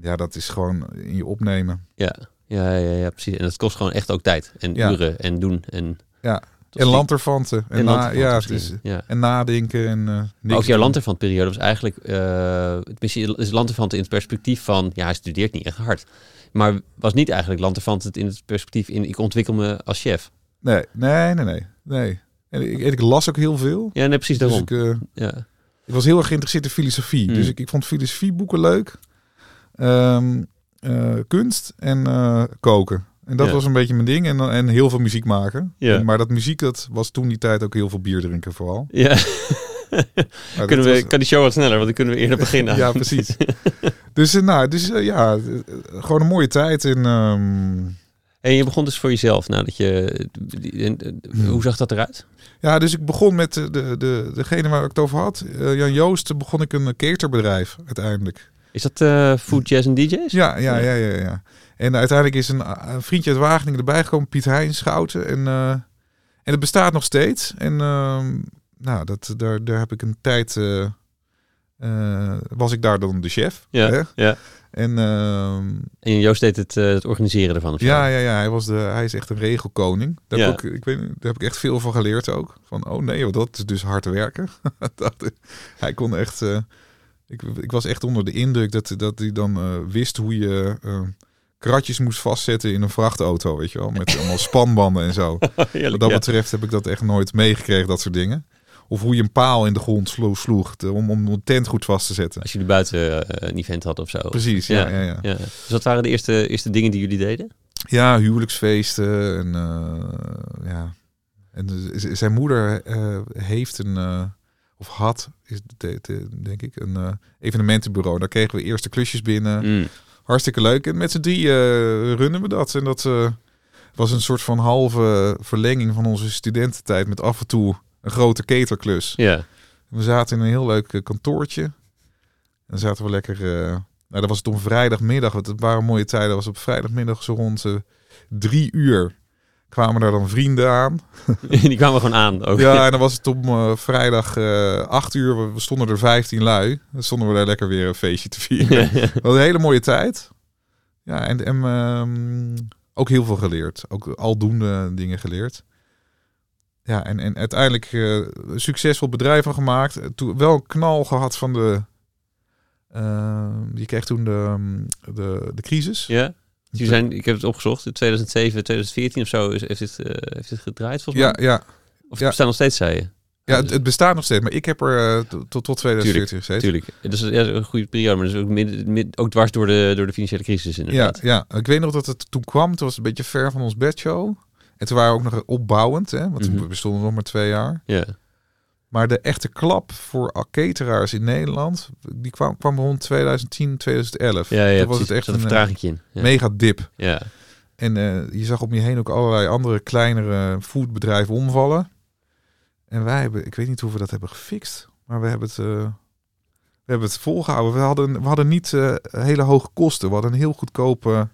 ja, dat is gewoon in je opnemen. Ja, ja, ja, ja, precies. En dat kost gewoon echt ook tijd. En Ja. uren en doen. En, Ja. En lanterfanten. En, en na, ja, misschien. dus, ja. en nadenken en eh Maar niks ook jouw lanterfantperiode was eigenlijk... eh tenminste, is lanterfant in het perspectief van... Ja, hij studeert niet echt hard. Maar was niet eigenlijk lanterfant het in het perspectief in... Ik ontwikkel me als chef. Nee, nee, nee, nee. nee. En ik, ik las ook heel veel. Ja, nee, precies Dus daarom. ik, eh, Ja, ik was heel erg geïnteresseerd in filosofie. Hmm. Dus ik, ik vond filosofieboeken leuk. Ehm, eh, kunst en eh, koken. En dat Ja. was een beetje mijn ding. En, en heel veel muziek maken. Ja. En- maar dat muziek, dat was toen die tijd ook heel veel bier drinken vooral. ja. <laughs> Kunnen we, was- kan die show wat sneller, want dan kunnen we eerder beginnen. ja, precies. <laughs> dus nou, dus ja, gewoon een mooie tijd. En ehm, En je begon dus voor jezelf nadat je... Hmm. Hoe zag dat eruit? Ja, dus ik begon met de, de, de, degene waar ik het over had. Eh, Jan Joost, begon ik een caterbedrijf uiteindelijk. Is dat eh, food, jazz en DJ's? Ja, ja, ja, ja, ja. En uiteindelijk is een, een vriendje uit Wageningen erbij gekomen, Piet Heijn Schouten. En, eh, en het bestaat nog steeds. En ehm, nou, dat, daar, daar heb ik een tijd... eh, eh, was ik daar dan de chef. Ja, Hè? ja. En ehm, En Joost deed het, eh, het organiseren ervan ja, ja, ja, hij, was de, hij is echt een regelkoning. Daar, Ja. heb ik, ik weet, daar heb ik echt veel van geleerd ook. Van, oh nee, dat is dus hard werken. <laughs> dat, hij kon echt... eh, ik, ik was echt onder de indruk dat, dat hij dan eh, wist hoe je eh, kratjes moest vastzetten in een vrachtauto, weet je wel. Met allemaal <laughs> spanbanden en zo. Heerlijk, Wat dat ja. betreft heb ik dat echt nooit meegekregen, dat soort dingen. Of hoe je een paal in de grond sloeg, sloeg te- om, om een tent goed vast te zetten. Als jullie buiten eh, een event hadden of zo. Precies, ja. ja, ja. Ja. Dus wat waren de eerste, eerste dingen die jullie deden? Ja, huwelijksfeesten en eh, ja. En zijn moeder eh, heeft een, of had, is de- de- denk ik, een evenementenbureau. Daar kregen we eerste klusjes binnen. Mm. Hartstikke leuk. En met z'n drie eh, runnen we dat. En dat was een soort van halve verlenging van onze studententijd met af en toe een grote keterklus. Ja. We zaten in een heel leuk eh, kantoortje. En dan zaten we lekker. eh, nou, dat was het om vrijdagmiddag. Want het waren mooie tijden. Dat was op vrijdagmiddag zo rond eh, drie uur. Kwamen daar dan vrienden aan. <laughs> die kwamen gewoon aan. Ook. Ja, en dan was het om vrijdag acht uur. We- stonden er 15 lui. Dan stonden we daar lekker weer een feestje te vieren. Dat was een hele mooie tijd. Ja, en, en ehm, ook heel veel geleerd. Ook aldoende dingen geleerd. Ja, en, en uiteindelijk een succesvol bedrijf van gemaakt. Eh, Toen wel een knal gehad van de... eh, je kreeg toen de, ehm, de, de crisis. ja. Jullie zijn, ik heb het opgezocht, in 2007, 2014 of zo is, heeft, dit, heeft dit gedraaid volgens Ja, mij? ja, Of ja. bestaan nog steeds, zei je? ja het, het bestaat nog steeds. Maar ik heb er tot, tot 2014 gezeten. Tuurlijk. Dus ja, een goede periode, maar dus ook, midden, ook dwars door de, door de financiële crisis Ja, inderdaad. ja, ik weet nog dat het toen kwam. Toen was het een beetje ver van ons bedshow. En toen waren we ook nog opbouwend. Hè, want Mhm. we bestonden nog maar twee jaar. Ja. Maar de echte klap voor cateraars in Nederland, die kwam, kwam rond 2010, 2011. Ja, ja, Toen was het echt een een eh, in. Ja. mega dip. ja. En eh, je zag om je heen ook allerlei andere kleinere foodbedrijven omvallen. En wij hebben, ik weet niet hoe we dat hebben gefixt, maar we hebben het, eh, we hebben het volgehouden. We hadden, we hadden niet hele hoge kosten. We hadden een heel goedkope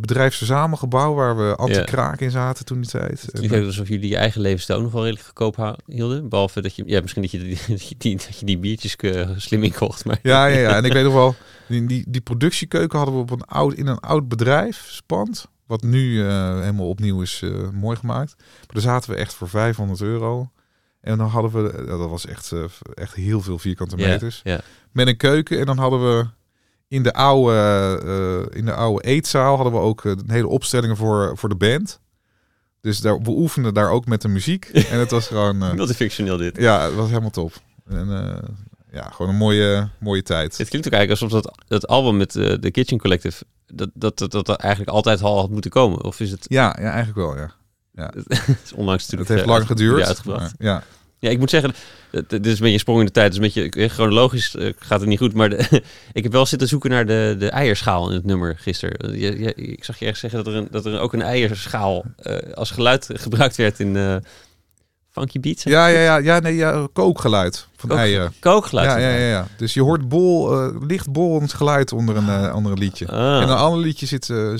bedrijfsverzamelgebouw waar we anti-kraak in zaten toen die tijd. Het klinkt ook alsof jullie je eigen levensstijl nog wel redelijk goedkoop hielden. Behalve dat je, ja, misschien dat je die, <laughs> dat je die, dat je die biertjes eh, slim inkocht. Maar Ja, ja, ja. En ik <laughs> weet nog wel, die, die, die productiekeuken hadden we op een oud, in een oud bedrijf, Spand. Wat nu eh, helemaal opnieuw is eh, mooi gemaakt. Maar daar zaten we echt voor 500 euro. En dan hadden we, dat was echt, eh, echt heel veel vierkante ja, meters. ja. Met een keuken. En dan hadden we in de oude, eh, in de oude eetzaal hadden we ook eh, een hele opstellingen voor, voor de band. Dus daar, we oefenden daar ook met de muziek. <laughs> En het was gewoon, eh, Multifictioneel dit. ja, het was helemaal top. En eh, ja, gewoon een mooie, mooie tijd. Het klinkt ook eigenlijk alsof dat, dat album met eh, de Kitchen Collective, dat, dat, dat, dat eigenlijk altijd al had moeten komen. Of is het, Ja, ja eigenlijk wel, ja. <laughs> het is onlangs Het natuurlijk heeft eh, lang geduurd. uitgebracht. maar ja. Ja, ik moet zeggen, het- dit is een beetje een sprong in de tijd. Dus een beetje eh, chronologisch eh, gaat het niet goed. Maar de- <laughs> ik heb wel zitten zoeken naar de, de eierschaal in het nummer gisteren. Je, je- ik zag je ergens zeggen dat er, een, dat er ook een eierschaal eh, als geluid gebruikt werd in eh, Funky Beats. Ja, ja, ja, ja, nee, ja, kookgeluid van Kook- eieren. Kookgeluid. Ja, ja, ja, ja. Dus je hoort bol, eh, licht borrelend geluid onder een eh, andere liedje. Ah. En een ander liedje zit eh,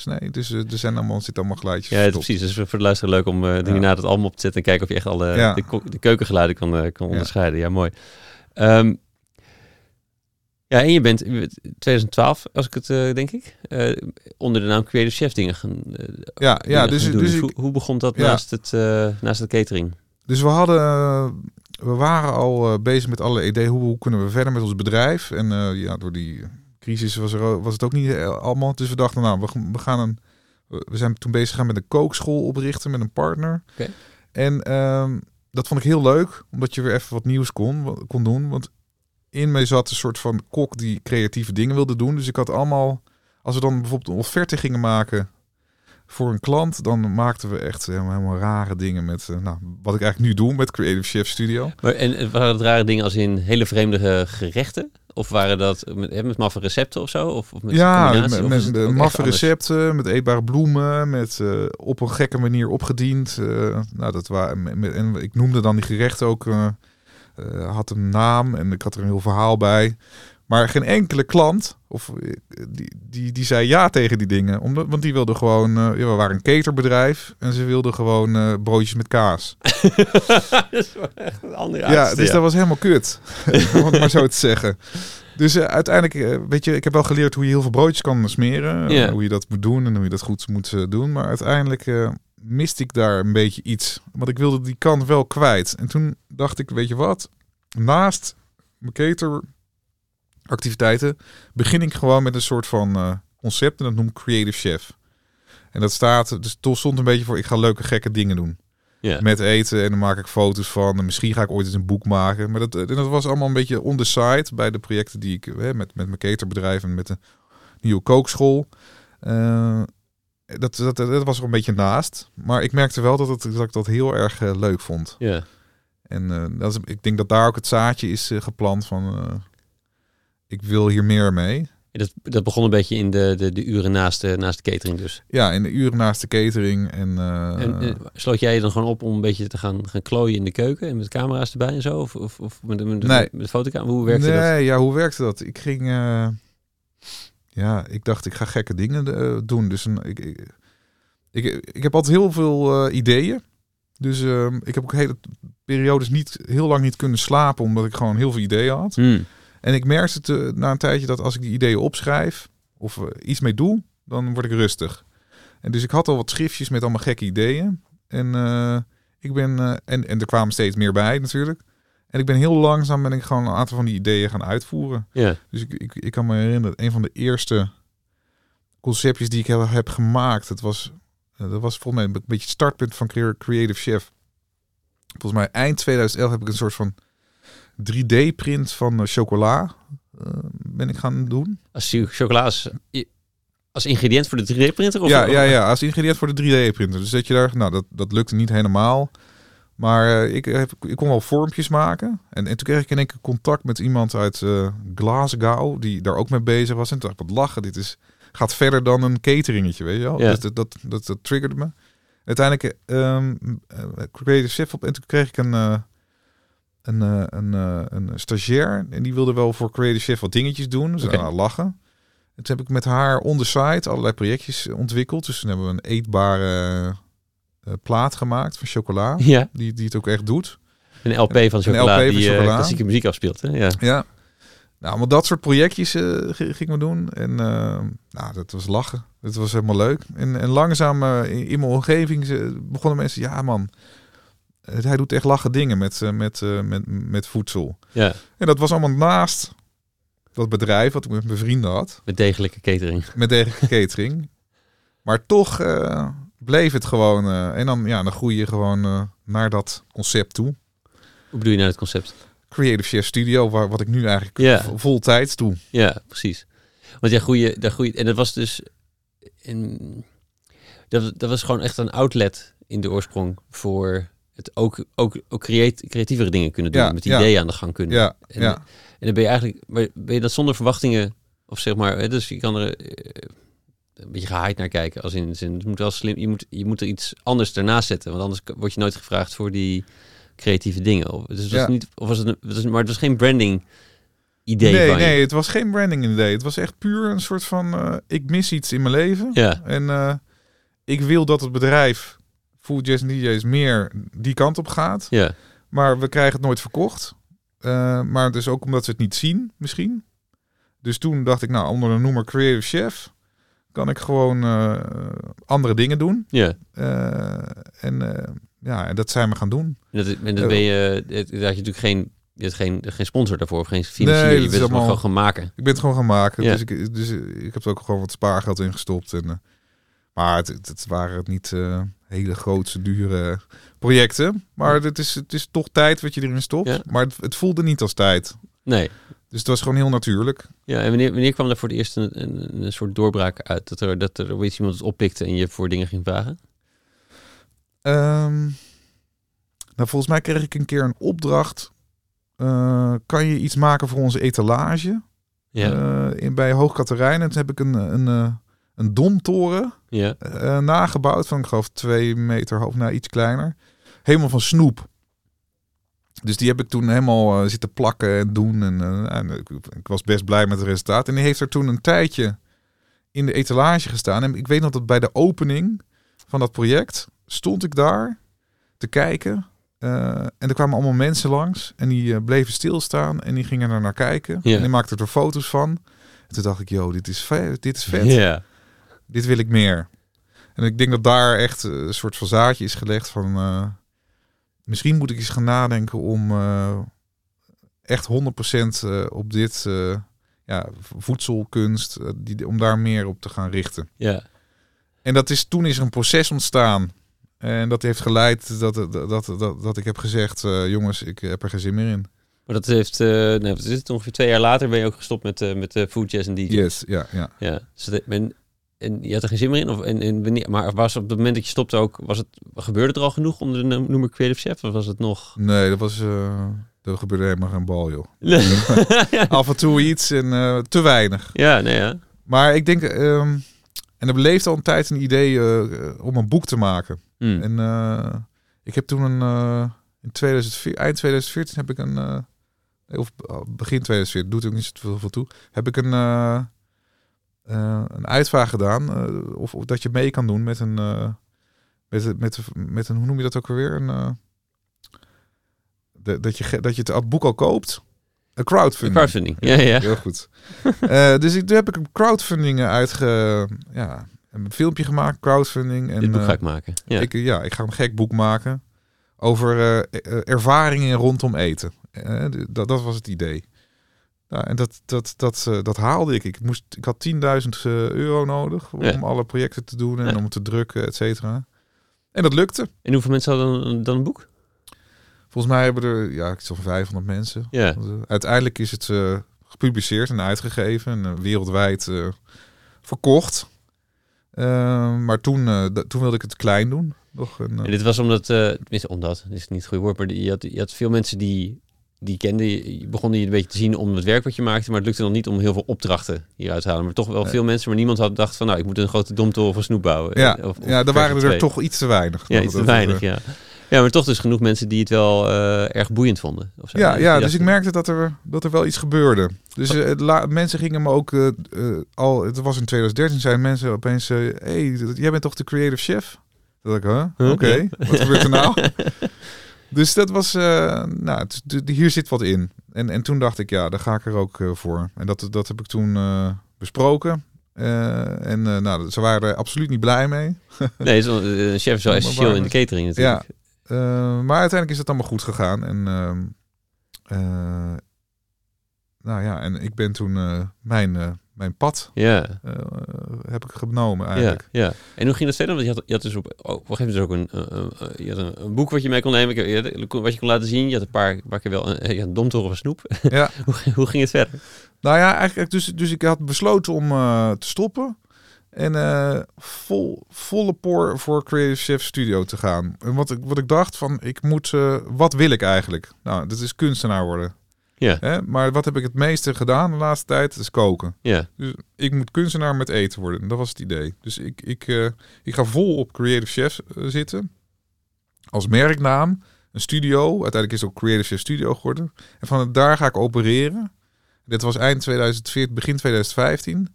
snijden. snijden. Dus eh, er zijn allemaal, zitten allemaal geluidjes. Ja, verstopt. precies. Dus voor de luisteraar leuk om eh die na het album op te zetten en kijken of je echt al eh, Ja. de, de keukengeluiden kan, eh, kan onderscheiden. Ja, mooi. Ehm, ja, en je bent in 2012, als ik het eh, denk ik, eh, onder de naam Creative Chef dingen gaan, eh, Ja, ja dus, dus, Dus hoe, hoe begon dat Ja. naast, het, eh, naast het catering? dus we hadden, eh, we waren al eh, bezig met alle ideeën. Hoe, hoe kunnen we verder met ons bedrijf? En eh, ja, door die crisis was, er, ook- was het ook niet eh, allemaal. Dus we dachten, nou, we, we gaan een, we zijn toen bezig gegaan met een kookschool oprichten met een partner. En ehm, dat vond ik heel leuk, omdat je weer even wat nieuws kon, kon doen. Want in mij zat een soort van kok die creatieve dingen wilde doen. Dus ik had allemaal, als we dan bijvoorbeeld een offerte gingen maken voor een klant, dan maakten we echt helemaal, helemaal rare dingen met, eh, nou, wat ik eigenlijk nu doe met Creative Chef Studio. Maar, en waren het rare dingen als in hele vreemde eh, gerechten? Of waren dat met, met maffe recepten of zo? Of, of met ja, met, Of met de maffe recepten, met eetbare bloemen, met eh, op een gekke manier opgediend. eh, nou, dat waren, met, en ik noemde dan die gerechten ook, eh, had een naam en ik had er een heel verhaal bij. Maar geen enkele klant of, eh, die, die, die zei ja tegen die dingen. Omdat, want die wilden gewoon, eh, ja, we waren een caterbedrijf en ze wilden gewoon eh, broodjes met kaas. <laughs> <laughs> dat is wel echt een andere Ja, dus dat was helemaal kut. <laughs> om het maar zo te zeggen. Dus uiteindelijk, weet je, ik heb wel geleerd hoe je heel veel broodjes kan smeren. Hoe je dat moet doen en hoe je dat goed moet doen. Maar uiteindelijk miste ik daar een beetje iets. Want ik wilde die kant wel kwijt. En toen dacht ik, weet je wat? Naast mijn cateractiviteiten begin ik gewoon met een soort van eh, concept en dat noem ik Creative Chef. En dat staat, dus het stond een beetje voor, ik ga leuke gekke dingen doen. Ja. Met eten en dan maak ik foto's van. En misschien ga ik ooit eens een boek maken. Maar dat, en dat was allemaal een beetje on the side bij de projecten die ik hè, met, met mijn caterbedrijf en met de nieuwe kookschool. Eh, dat, dat, dat was er een beetje naast. Maar ik merkte wel dat, het, dat ik dat heel erg eh, leuk vond. ja. En eh, dat is, ik denk dat daar ook het zaadje is eh, geplant van... eh, ik wil hier meer mee. Dat, dat begon een beetje in de, de, de uren naast de, naast de catering dus. Ja, in de uren naast de catering. En, eh, En, en sloot jij je dan gewoon op om een beetje te gaan, gaan klooien in de keuken en met camera's erbij en zo? Of, of, of met, met, Nee. met de fotocamera? Hoe werkte nee, dat? ja, hoe werkte dat? Ik ging... eh, ja, ik dacht, ik ga gekke dingen eh, doen. Dus een, ik, ik, ik, ik heb altijd heel veel eh, ideeën. Dus ehm, ik heb ook hele periodes niet, heel lang niet kunnen slapen, omdat ik gewoon heel veel ideeën had. Hmm. En ik merkte het, eh, na een tijdje dat als ik die ideeën opschrijf of eh, iets mee doe, dan word ik rustig. En dus ik had al wat schriftjes met allemaal gekke ideeën. En eh, ik ben en, en er kwamen steeds meer bij natuurlijk. En ik ben heel langzaam ben ik gewoon een aantal van die ideeën gaan uitvoeren. Ja, Dus ik, ik, ik kan me herinneren dat een van de eerste conceptjes die ik heb, heb gemaakt, dat was, dat was volgens mij een beetje het startpunt van Crea- Creative Chef. Volgens mij eind 2011 heb ik een soort van 3D-print van eh, chocola eh, ben ik gaan doen. als je chocola als, als ingrediënt voor de 3D-printer? Of ja, ja, ja, als ingrediënt voor de 3D-printer. Dus dat je daar, nou, dat, dat lukte niet helemaal. Maar eh, ik, heb, ik kon wel vormpjes maken. En, en toen kreeg ik in één keer contact met iemand uit eh, Glasgow, die daar ook mee bezig was. En toen dacht ik, wat lachen, dit is, gaat verder dan een cateringetje, weet je wel. Ja. Dus dat, dat, dat, dat triggerde me. Uiteindelijk ehm eh, Creative Chef op en toen kreeg ik een, een, eh, een, eh, een stagiair. En die wilde wel voor Creative Chef wat dingetjes doen. Oké. nou, lachen. En toen heb ik met haar on the side allerlei projectjes ontwikkeld. Dus toen hebben we een eetbare eh, plaat gemaakt van chocola. Ja, Die, die het ook echt doet. een LP van chocola LP van die eh, chocola. klassieke muziek afspeelt. Hè? Ja. Ja. Nou, maar dat soort projectjes eh, g- gingen we doen. En nou, dat was lachen. Dat was helemaal leuk. En, en langzaam in, in mijn omgeving ze- begonnen mensen... Ja man, hij doet echt lachen dingen met, eh, met, eh, met, met voedsel. ja, En dat was allemaal naast dat bedrijf wat ik met mijn vrienden had. met degelijke catering. Met degelijke <laughs> catering. Maar toch eh, bleef het gewoon... en dan, ja, dan groei je gewoon naar dat concept toe. Hoe bedoel je nou het concept? Creative Chef Studio, waar, wat ik nu eigenlijk Ja. vol tijd doe. Ja, precies. Want ja, goeie, daar groeit. En dat was dus. In, dat, dat was gewoon echt een outlet in de oorsprong voor het ook, ook, ook creat, creatievere dingen kunnen doen. Ja, met ja. ideeën aan de gang kunnen. Ja, En, ja. en dan ben je eigenlijk. Ben je dat zonder verwachtingen. Of zeg maar. Dus je kan er. eh, een beetje gehaaid naar kijken. Als in de zin, het moet wel slim. Je moet, je moet er iets anders ernaast zetten. Want anders word je nooit gevraagd voor die creatieve dingen. Of, dus het was niet, of was het, een, maar het was geen branding idee Nee, je. nee, het was geen branding idee. Het was echt puur een soort van, eh, ik mis iets in mijn leven. Ja, En eh, ik wil dat het bedrijf Full Jazz DJ's meer die kant op gaat. ja. Maar we krijgen het nooit verkocht. Eh, maar dus ook omdat ze het niet zien, misschien. Dus toen dacht ik, nou, onder de noemer Creative Chef kan ik gewoon eh, andere dingen doen. Ja, Eh, en ja, en dat zijn we gaan doen. en dat, en dat ben je, dat had je natuurlijk geen, je had geen, geen sponsor daarvoor of geen financier. Nee, je bent het allemaal- gewoon gaan maken. Ik ben het gewoon gaan maken. Ja. Dus, ik, dus ik heb er ook gewoon wat spaargeld in gestopt. En, maar het, het, het waren niet eh, hele grootse, dure projecten. Maar het is, het is toch tijd wat je erin stopt. Ja. Maar het, het voelde niet als tijd. Nee. Dus het was gewoon heel natuurlijk. Ja, en wanneer, wanneer kwam er voor het eerst een, een, een soort doorbraak uit? Dat er, dat er ooit iemand het oppikte en je voor dingen ging vragen? Ehm, nou, volgens mij kreeg ik een keer een opdracht. Eh, kan je iets maken voor onze etalage? Ja. Eh, in, bij Hoog Katerijnen. Toen heb ik een, een, eh, een domtoren ja. eh, nagebouwd van, ik geloof, twee meter hoog, nou iets kleiner. Helemaal van snoep. Dus die heb ik toen helemaal eh, zitten plakken en doen. En, eh, en ik, ik was best blij met het resultaat. En die heeft er toen een tijdje in de etalage gestaan. En ik weet nog dat bij de opening van dat project stond ik daar te kijken. En er kwamen allemaal mensen langs. En die bleven stilstaan en die gingen er naar kijken. Ja. En die maakten er foto's van. En toen dacht ik, joh, dit is vet. Dit is vet Ja. Dit wil ik meer. En ik denk dat daar echt eh, een soort van zaadje is gelegd van... eh, misschien moet ik eens gaan nadenken om eh, echt 100% eh, op dit... ja, voedselkunst, die, om daar meer op te gaan richten. Ja. En dat is, toen is er een proces ontstaan. En dat heeft geleid dat, dat, dat, dat, dat ik heb gezegd, jongens, ik heb er geen zin meer in. Maar dat heeft, eh nou, wat is het, ongeveer twee jaar later ben je ook gestopt met, eh met de food jazz en DJ. Yes, ja, ja. Ja. Dus dat, en je had er geen zin meer in? Of, en, en wanneer, maar was op het moment dat je stopte ook, was het, gebeurde er al genoeg onder de noemer Creative Chef? Of was het nog... Nee, dat was, eh er gebeurde helemaal geen bal, joh. <laughs> Af en toe iets en eh, te weinig. ja, nee ja. Maar ik denk, ehm, en er leeft al een tijd een idee eh, om een boek te maken. Hm. En ik heb toen een, in 2004, eind 2014 heb ik een, of begin 2014, doet ook niet zoveel veel toe, heb ik een, eh, een uitvraag gedaan eh, of, of dat je mee kan doen met een, eh, met, met, met een, hoe noem je dat ook alweer? Een, de- dat, je, dat je het boek al koopt. Een crowdfunding. Crowdfunding, ja, ja. Heel goed. <laughs> Dus ik, toen heb ik een crowdfunding uitge... Ja, een filmpje gemaakt, crowdfunding. En, Dit boek ga ik maken. Ja. ik, ja, ik ga een gek boek maken over ervaringen rondom eten. Dat, dat was het idee. Nou, en dat, dat, dat, eh, dat haalde ik. Ik, moest, ik had 10.000 eh, euro nodig om Ja. alle projecten te doen en Ja. om te drukken, et cetera. En dat lukte. En hoeveel mensen hadden dan, een boek? Volgens mij hebben er ja, ik zo'n 500 mensen. Ja. Uiteindelijk is het eh, gepubliceerd en uitgegeven en eh, wereldwijd eh, verkocht. Eh, maar toen, eh, toen wilde ik het klein doen. Nog een, eh, En dit was omdat, eh tenminste omdat, dat is niet het goede woord, maar je had, je had veel mensen die, die kenden, je je begon die een beetje te zien om het werk wat je maakte, maar het lukte nog niet om heel veel opdrachten hieruit te halen. Maar toch wel Nee. veel mensen, maar niemand had gedacht van, nou, ik moet een grote domtoren van snoep bouwen. ja, of- of ja, daar waren er toch iets te weinig. Ja, iets te weinig, ja. Ja, maar toch dus genoeg mensen die het wel eh, erg boeiend vonden. Of zo. Ja, ja dus dachten- ik merkte dat er, dat er wel iets gebeurde. Dus eh, la- mensen gingen me ook eh, al, het was in 2013, zeiden mensen opeens: hé, hey, jij bent toch de creative chef? Dat ik, huh? Oké, wat gebeurt er nou? <laughs> dus dat was, eh, nou, hier zit wat in. En, en toen dacht ik, ja, daar ga ik er ook eh, voor. En dat, dat heb ik toen eh, besproken. En nou, ze waren er absoluut niet blij mee. <laughs> Nee, eh, een chef is wel essentieel in de catering natuurlijk. Eh, maar uiteindelijk is het allemaal goed gegaan. En, ehm, eh, nou ja, en ik ben toen mijn, mijn pad Ja. eh, heb ik genomen Ja, eigenlijk. ja. En hoe ging dat verder? Want je had, je had dus op, oh, op een gegeven moment dus ook een, eh, eh, je had een, een boek wat je mee kon nemen, Ik- je had- wat je kon laten zien. Je had een paar, paar keer wel een, ja, een domtoren van snoep. <laughs> Ja. <laughs> hoe, hoe ging het verder? Nou ja, eigenlijk dus, dus ik had besloten om te stoppen. En vol, volle poor voor Creative Chef Studio te gaan. En wat ik, wat ik dacht van, ik moet, wat wil ik eigenlijk? Nou, dat is kunstenaar worden. Ja. Hè? Maar wat heb ik het meeste gedaan de laatste tijd? Dat is koken. Ja, Dus ik moet kunstenaar met eten worden. Dat was het idee. Dus ik, ik, eh, ik ga vol op Creative Chef eh, zitten. Als merknaam. Een studio. Uiteindelijk is het ook Creative Chef Studio geworden. En van daar ga ik opereren. Dit was eind 2014, begin 2015.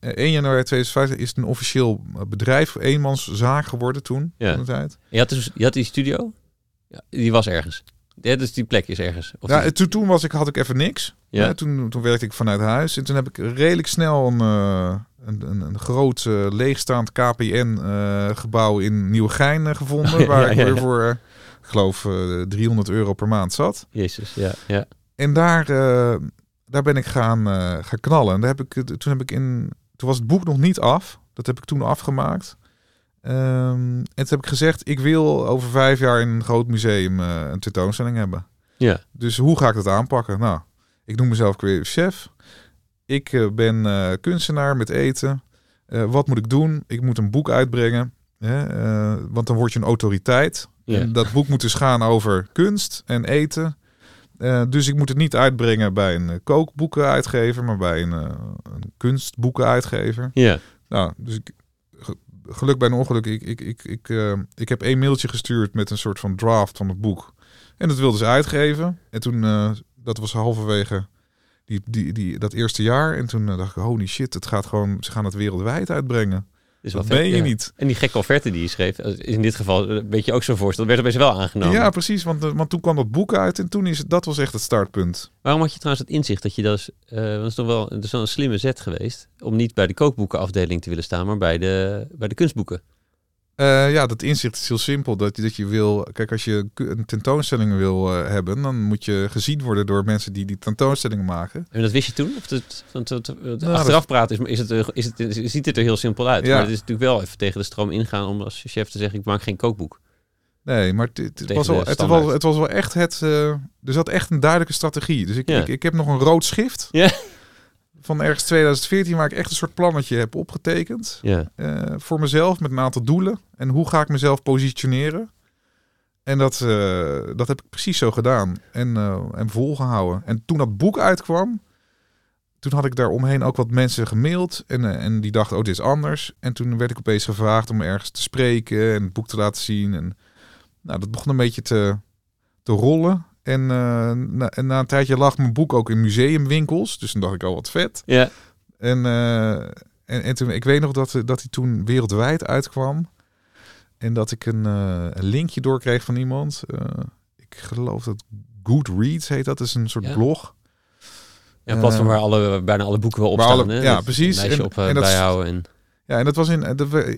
Eh, 1 januari 2015 is het een officieel eh, bedrijf, eenmanszaak geworden toen. Ja. Van de tijd. je had, dus, je had die studio, ja, die was ergens. Ja, dus die plek is ergens. Of Ja, toen, toen was ik, had ik even niks. Ja. Ja, toen, toen werkte ik vanuit huis. En toen heb ik redelijk snel een, eh, een, een, een groot eh, leegstaand KPN-gebouw in Nieuwegein eh, gevonden. <laughs> Waar ik weer voor, eh, ik geloof, eh 300 euro per maand zat. Jezus, ja, ja. En daar, eh, daar ben ik gaan, eh, gaan knallen. En daar heb ik, eh, toen, heb ik in, toen was het boek nog niet af. Dat heb ik toen afgemaakt. Ehm, en toen heb ik gezegd, ik wil over vijf jaar in een groot museum eh, een tentoonstelling hebben. Ja, Dus hoe ga ik dat aanpakken? Nou, ik noem mezelf creative chef. Ik eh, ben eh, kunstenaar met eten. Wat moet ik doen? Ik moet een boek uitbrengen. Hè? want dan word je een autoriteit. Ja. En dat boek moet dus gaan over kunst en eten. Dus ik moet het niet uitbrengen bij een kookboekenuitgever, maar bij een, een kunstboekenuitgever. ja. Nou, dus ik, geluk bij een ongeluk. Ik, ik, ik, ik, eh, ik heb één mailtje gestuurd met een soort van draft van het boek. En dat wilden ze uitgeven. En toen, eh, dat was halverwege die, die, die, dat eerste jaar. En toen eh, dacht ik, holy shit, het gaat gewoon, ze gaan het wereldwijd uitbrengen. Is Dat meen je ja. niet. En die gekke offerte die je schreef, eh, in dit geval, een beetje ook zo'n voorstel, werd opeens wel aangenomen. Ja, precies. Want, eh, want toen kwam dat boek uit en toen is het, dat was echt het startpunt. Waarom had je trouwens het inzicht dat je dat, is, eh, dat is toch wel, dat is wel een slimme zet geweest, om niet bij de kookboekenafdeling te willen staan, maar bij de, bij de kunstboeken? Eh, ja, dat inzicht is heel simpel. Dat, dat je wil, kijk, als je een tentoonstelling wil eh, hebben, dan moet je gezien worden door mensen die die tentoonstellingen maken. En dat wist je toen? Of het, want het, het Nou, achteraf praten is, is het, eh, is het, is- ziet het er heel simpel uit. Ja. Maar het is natuurlijk wel even tegen de stroom ingaan om als chef te zeggen: ik maak geen kookboek. Nee, maar het, het, was, wel, het, was, het was wel echt het. eh, er zat echt een duidelijke strategie. Dus ik, Ja. ik, ik heb nog een rood schrift Ja. Van ergens 2014, waar ik echt een soort plannetje heb opgetekend. Ja. eh, voor mezelf met een aantal doelen. En hoe ga ik mezelf positioneren? En dat, eh, dat heb ik precies zo gedaan. En, eh, en volgehouden. En toen dat boek uitkwam, toen had ik daar omheen ook wat mensen gemaild. En, en die dachten, oh, dit is anders. En toen werd ik opeens gevraagd om ergens te spreken en het boek te laten zien. En nou, dat begon een beetje te, te rollen. En, eh, na, en na een tijdje lag mijn boek ook in museumwinkels. Dus toen dacht ik, oh, wat vet. Ja. En, eh, en, en toen, ik weet nog dat, dat hij toen wereldwijd uitkwam. En dat ik een, eh, een linkje doorkreeg van iemand. Eh, ik geloof dat Goodreads heet dat. Dat is een soort Ja. blog. Ja, een platform Eh, waar alle, bijna alle boeken wel op staan. alle- ja, precies. En- op eh, en dat bijhouden. En, Ja, en dat was in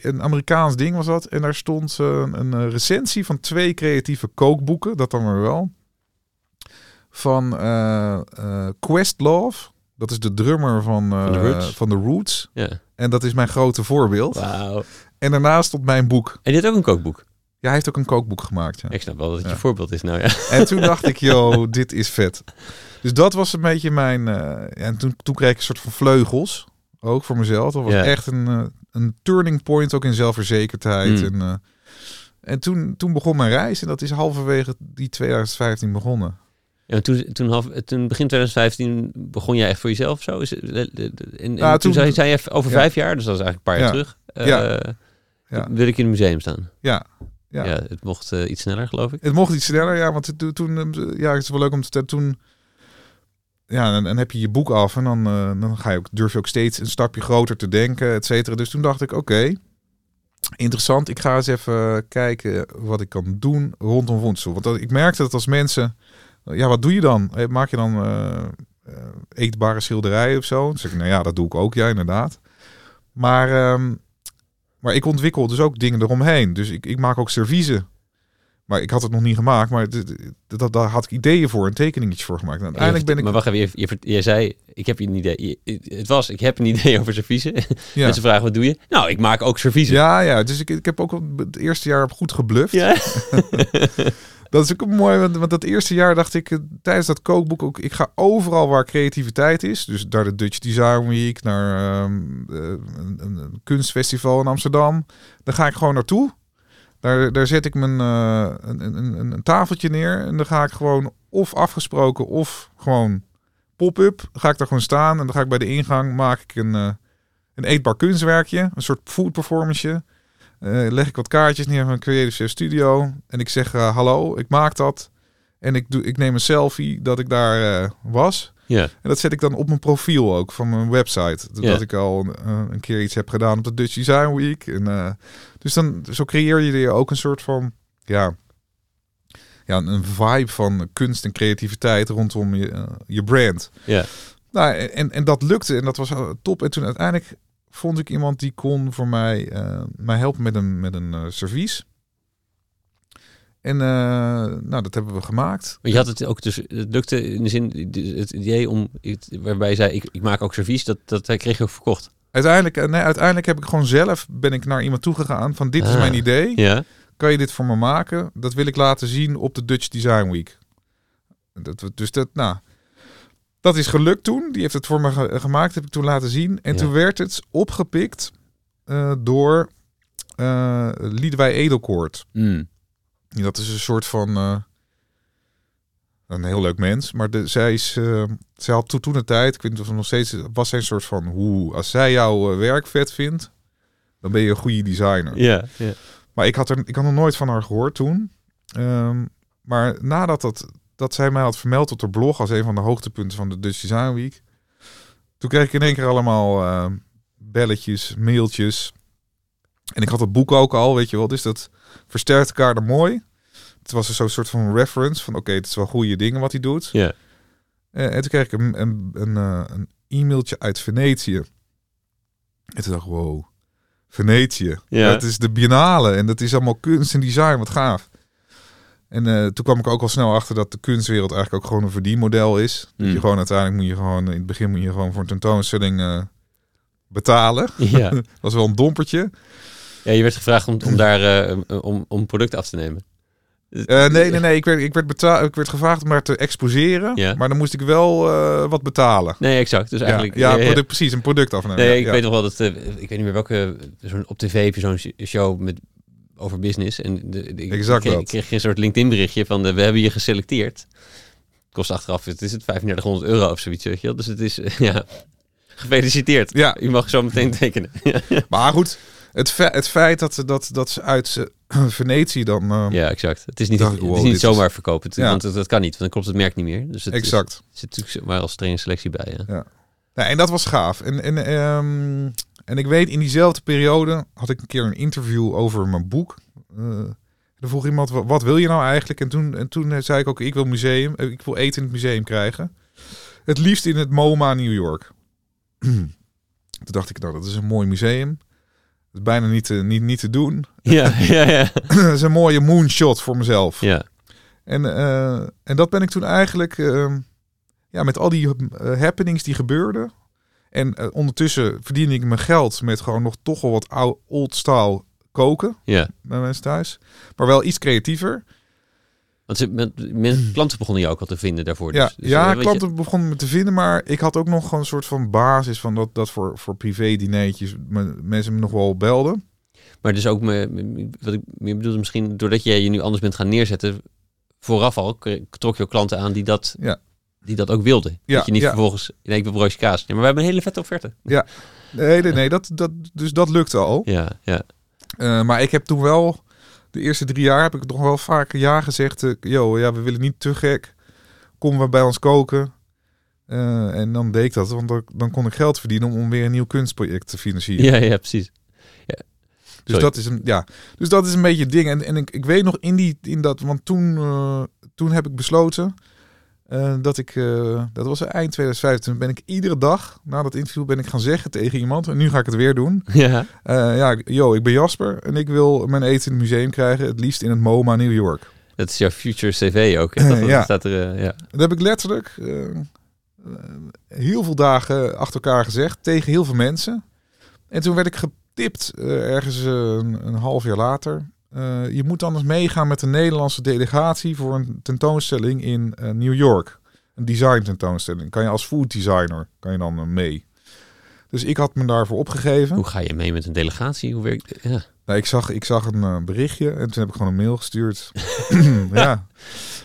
een Amerikaans ding was dat. En daar stond eh, een eh, recensie van twee creatieve kookboeken. Dat dan weer wel. Van eh, eh, Questlove. Dat is de drummer van, eh, Van The Roots. van The Roots. ja. En dat is mijn grote voorbeeld. En daarnaast stond mijn boek. En dit ook een kookboek. Ja, hij heeft ook een kookboek gemaakt. Ja. Ik snap wel dat het Ja. je voorbeeld is. Nou ja. En toen dacht ik, yo, <laughs> dit is vet. Dus dat was een beetje mijn... en toen, toen kreeg ik een soort van vleugels. Ook voor mezelf. Dat was Ja. echt een, een turning point ook in zelfverzekerdheid. Mm. En, en toen, toen begon mijn reis. En dat is halverwege die 2015 begonnen. Ja, toen, toen, half, toen begin 2015 begon jij echt voor jezelf zo? Is en, en Ja, toen, toen- zei, je over ja. vijf jaar, dus dat is eigenlijk een paar jaar Ja. terug. eh, Ja. Ja. Wil ik in een museum staan? Ja. Ja, Ja. het mocht eh, iets sneller, geloof ik. Het mocht iets sneller, ja. Want toen, toen eh, ja, het is wel leuk om te. Toen, ja, dan, dan heb je je boek af en dan, dan ga je ook, durf je ook steeds een stapje groter te denken, et cetera. Dus toen dacht ik, oké, interessant. Ik ga eens even kijken wat ik kan doen rondom voedsel. Want dat- ik merkte dat als mensen, ja, wat doe je dan? Eh, Maak je dan eh, eh, eetbare schilderijen of zo? Dan zeg ik, nou ja, dat doe ik ook, ja, inderdaad. Maar, ehm, maar ik ontwikkel dus ook dingen eromheen. Dus ik, ik maak ook serviezen. Maar ik had het nog niet gemaakt, maar dat, daar had ik ideeën voor en tekeningetjes voor gemaakt. En uiteindelijk ben ik... Maar wacht even, je, je, je zei, ik heb een idee. Je- het was, ik heb een idee <laughs> over serviezen. ja. <laughs> Mensen vragen, wat doe je? Nou, ik maak ook serviezen. Ja, ja. Dus ik, ik heb ook het eerste jaar goed gebluft. Ja. <laughs> Dat is ook mooi, want, want dat eerste jaar dacht ik eh, tijdens dat kookboek ook, ik ga overal waar creativiteit is. Dus naar de Dutch Design Week, naar ehm, eh, een, een, kunstfestival in Amsterdam. Daar ga ik gewoon naartoe. Daar, daar zet ik mijn eh, een, een, een, tafeltje neer en dan ga ik gewoon of afgesproken of gewoon pop-up. Ga ik daar gewoon staan en dan ga ik bij de ingang maak ik een, een eetbaar kunstwerkje, een soort food performance. Eh, leg ik wat kaartjes neer van Creative Chef Studio. En ik zeg eh, hallo, ik maak dat. En ik, doe, ik neem een selfie dat ik daar eh, was. ja. En dat zet ik dan op mijn profiel ook van mijn website. Dat ik al eh, een keer iets heb gedaan op de Dutch Design Week. En, dus dan zo creëer je er ook een soort van ja, ja, een vibe van kunst en creativiteit rondom je, je brand. ja. Nou, en, en dat lukte en dat was top. En toen uiteindelijk vond ik iemand die kon voor mij, eh, mij helpen met een, met een eh, servies. En eh, nou, dat hebben we gemaakt. Maar je had het ook dus, het lukte in de zin, het idee om, waarbij je zei, ik, ik maak ook servies, dat, dat kreeg je ook verkocht. Uiteindelijk, nee, uiteindelijk heb ik gewoon zelf, ben ik naar iemand toegegaan van dit is Ah. mijn idee. Ja. Kan je dit voor me maken? Dat wil ik laten zien op de Dutch Design Week. Dat, we- dus dat, nou, dat is gelukt toen. Die heeft het voor me ge- gemaakt, heb ik toen laten zien. En Ja. toen werd het opgepikt eh, door eh Liedewij Edelkoort. Mm. Dat is een soort van eh, een heel leuk mens, maar de, zij is, eh, zij had toen, toen de tijd, ik weet niet of het nog steeds was zij een soort van hoe als zij jouw werk vet vindt, dan ben je een goede designer. Ja, ja. Maar ik had er, ik had nog nooit van haar gehoord toen. Ehm, maar nadat dat, dat zij mij had vermeld op haar blog als een van de hoogtepunten van de Dutch Design Week, toen kreeg ik in één keer allemaal eh, belletjes, mailtjes. En ik had het boek ook al, weet je wel. Dus dat versterkt elkaar er mooi. Het was een zo'n soort van reference van oké, het is wel goede dingen wat hij doet. Ja. Eh, en toen kreeg ik een, een, een, eh, een e-mailtje uit Venetië. En toen dacht ik, wow. Venetië. Ja. Dat is de Biennale en dat is allemaal kunst en design, wat gaaf. En eh, toen kwam ik ook al snel achter dat de kunstwereld eigenlijk ook gewoon een verdienmodel is. Dat je gewoon uiteindelijk moet je gewoon, in het begin moet je gewoon voor een tentoonstelling eh, betalen. <laughs> Ja. <laughs> Dat was wel een dompertje. ja, je werd gevraagd om, om daar eh, om, om producten af te nemen. Nee, nee, nee. Ik werd, ik, werd beta- ik werd gevraagd om maar te exposeren. Ja. Maar dan moest ik wel wat betalen. Nee, exact. Dus eigenlijk... ja, product- precies. Een product afnemen. Nee, ik weet nog wel dat... ik weet niet meer welke... Zo'n, op tv heb je zo'n sh- show met, over business. En de, de- ik, Exact kreeg, kreeg een soort LinkedIn berichtje van... de, we hebben je geselecteerd. Kost achteraf, het is het 3500 euro of zoiets, weet je wel. Dus het is, eh, <laughs> ja... Gefeliciteerd. Ja. U mag zo meteen tekenen. <laughs> Maar goed, het, fe- het feit dat, dat, dat ze uit eh, <clears throat> Venetië dan... eh, ja, exact. Het is niet, het ik, is wow, niet zomaar verkopen. Ja. Want dat, dat kan niet, want dan klopt het merk niet meer. Dus het is- exact. er zit natuurlijk maar al strenge selectie bij. Ja. Nee, en dat was gaaf. En, en, ehm, en ik weet, in diezelfde periode had ik een keer een interview over mijn boek. Eh er vroeg iemand, "Wa- wat wil je nou eigenlijk? En toen, en toen zei ik ook, ik wil museum, eh, ik wil eten in het museum krijgen. Het liefst in het MoMA New York. <clears throat> toen dacht ik, nou, dat is een mooi museum. Dat is bijna niet te, niet, niet te doen. Ja, <laughs> ja, ja. dat is een mooie moonshot voor mezelf. ja. En, eh, en dat ben ik toen eigenlijk ehm, ja, met al die eh, happenings die gebeurden. En eh, ondertussen verdiende ik mijn geld met gewoon nog toch wel wat oud, old style koken ja. bij mensen thuis. Maar wel iets creatiever. Want ze, met, met klanten begonnen je ook al te vinden daarvoor. Ja, Dus, dus, ja eh, je- klanten begonnen me te vinden. Maar ik had ook nog gewoon een soort van basis van dat, dat voor, voor privé dineetjes me- mensen me nog wel belden. Maar dus ook, me, wat ik meer bedoel, misschien doordat jij je nu anders bent gaan neerzetten, vooraf al trok je ook klanten aan die dat, Ja. Die dat ook wilden. Ja, dat je niet ja. vervolgens, nee, ik wil broodje kaas. Nee, maar we hebben een hele vette offerte. Nee, nee, nee dat, dat, dus dat lukte al. Ja, ja. Eh, maar ik heb toen wel, de eerste drie jaar heb ik nog wel vaak ja gezegd. eh, yo, ja, we willen niet te gek. Kom maar bij ons koken. Eh, en dan deed ik dat, want dan, dan kon ik geld verdienen om, om weer een nieuw kunstproject te financieren. Ja, ja, precies. dus, dat is een, ja, dus dat is een beetje het ding. En, en ik, ik weet nog in, die, in dat, want toen, toen heb ik besloten eh, dat ik, eh, dat was eind 2015, ben ik iedere dag na dat interview ben ik gaan zeggen tegen iemand, en nu ga ik het weer doen. Ja, Eh, ja, yo, ik ben Jasper en ik wil mijn eten in het museum krijgen, het liefst in het MoMA New York. dat is jouw future cv ook. hè? Dat, <laughs> Ja. staat er, ja. Dat heb ik letterlijk heel veel dagen achter elkaar gezegd tegen heel veel mensen. En toen werd ik getipt ergens een, een half jaar later. Eh, je moet anders meegaan met de Nederlandse delegatie voor een tentoonstelling in eh, New York. Een design tentoonstelling. Kan je als food designer kan je dan eh, mee. Dus ik had me daarvoor opgegeven. Hoe ga je mee met een delegatie? Hoe werkt ja. Nou, ik, zag, ik zag een berichtje en toen heb ik gewoon een mail gestuurd. <laughs> <laughs> ja.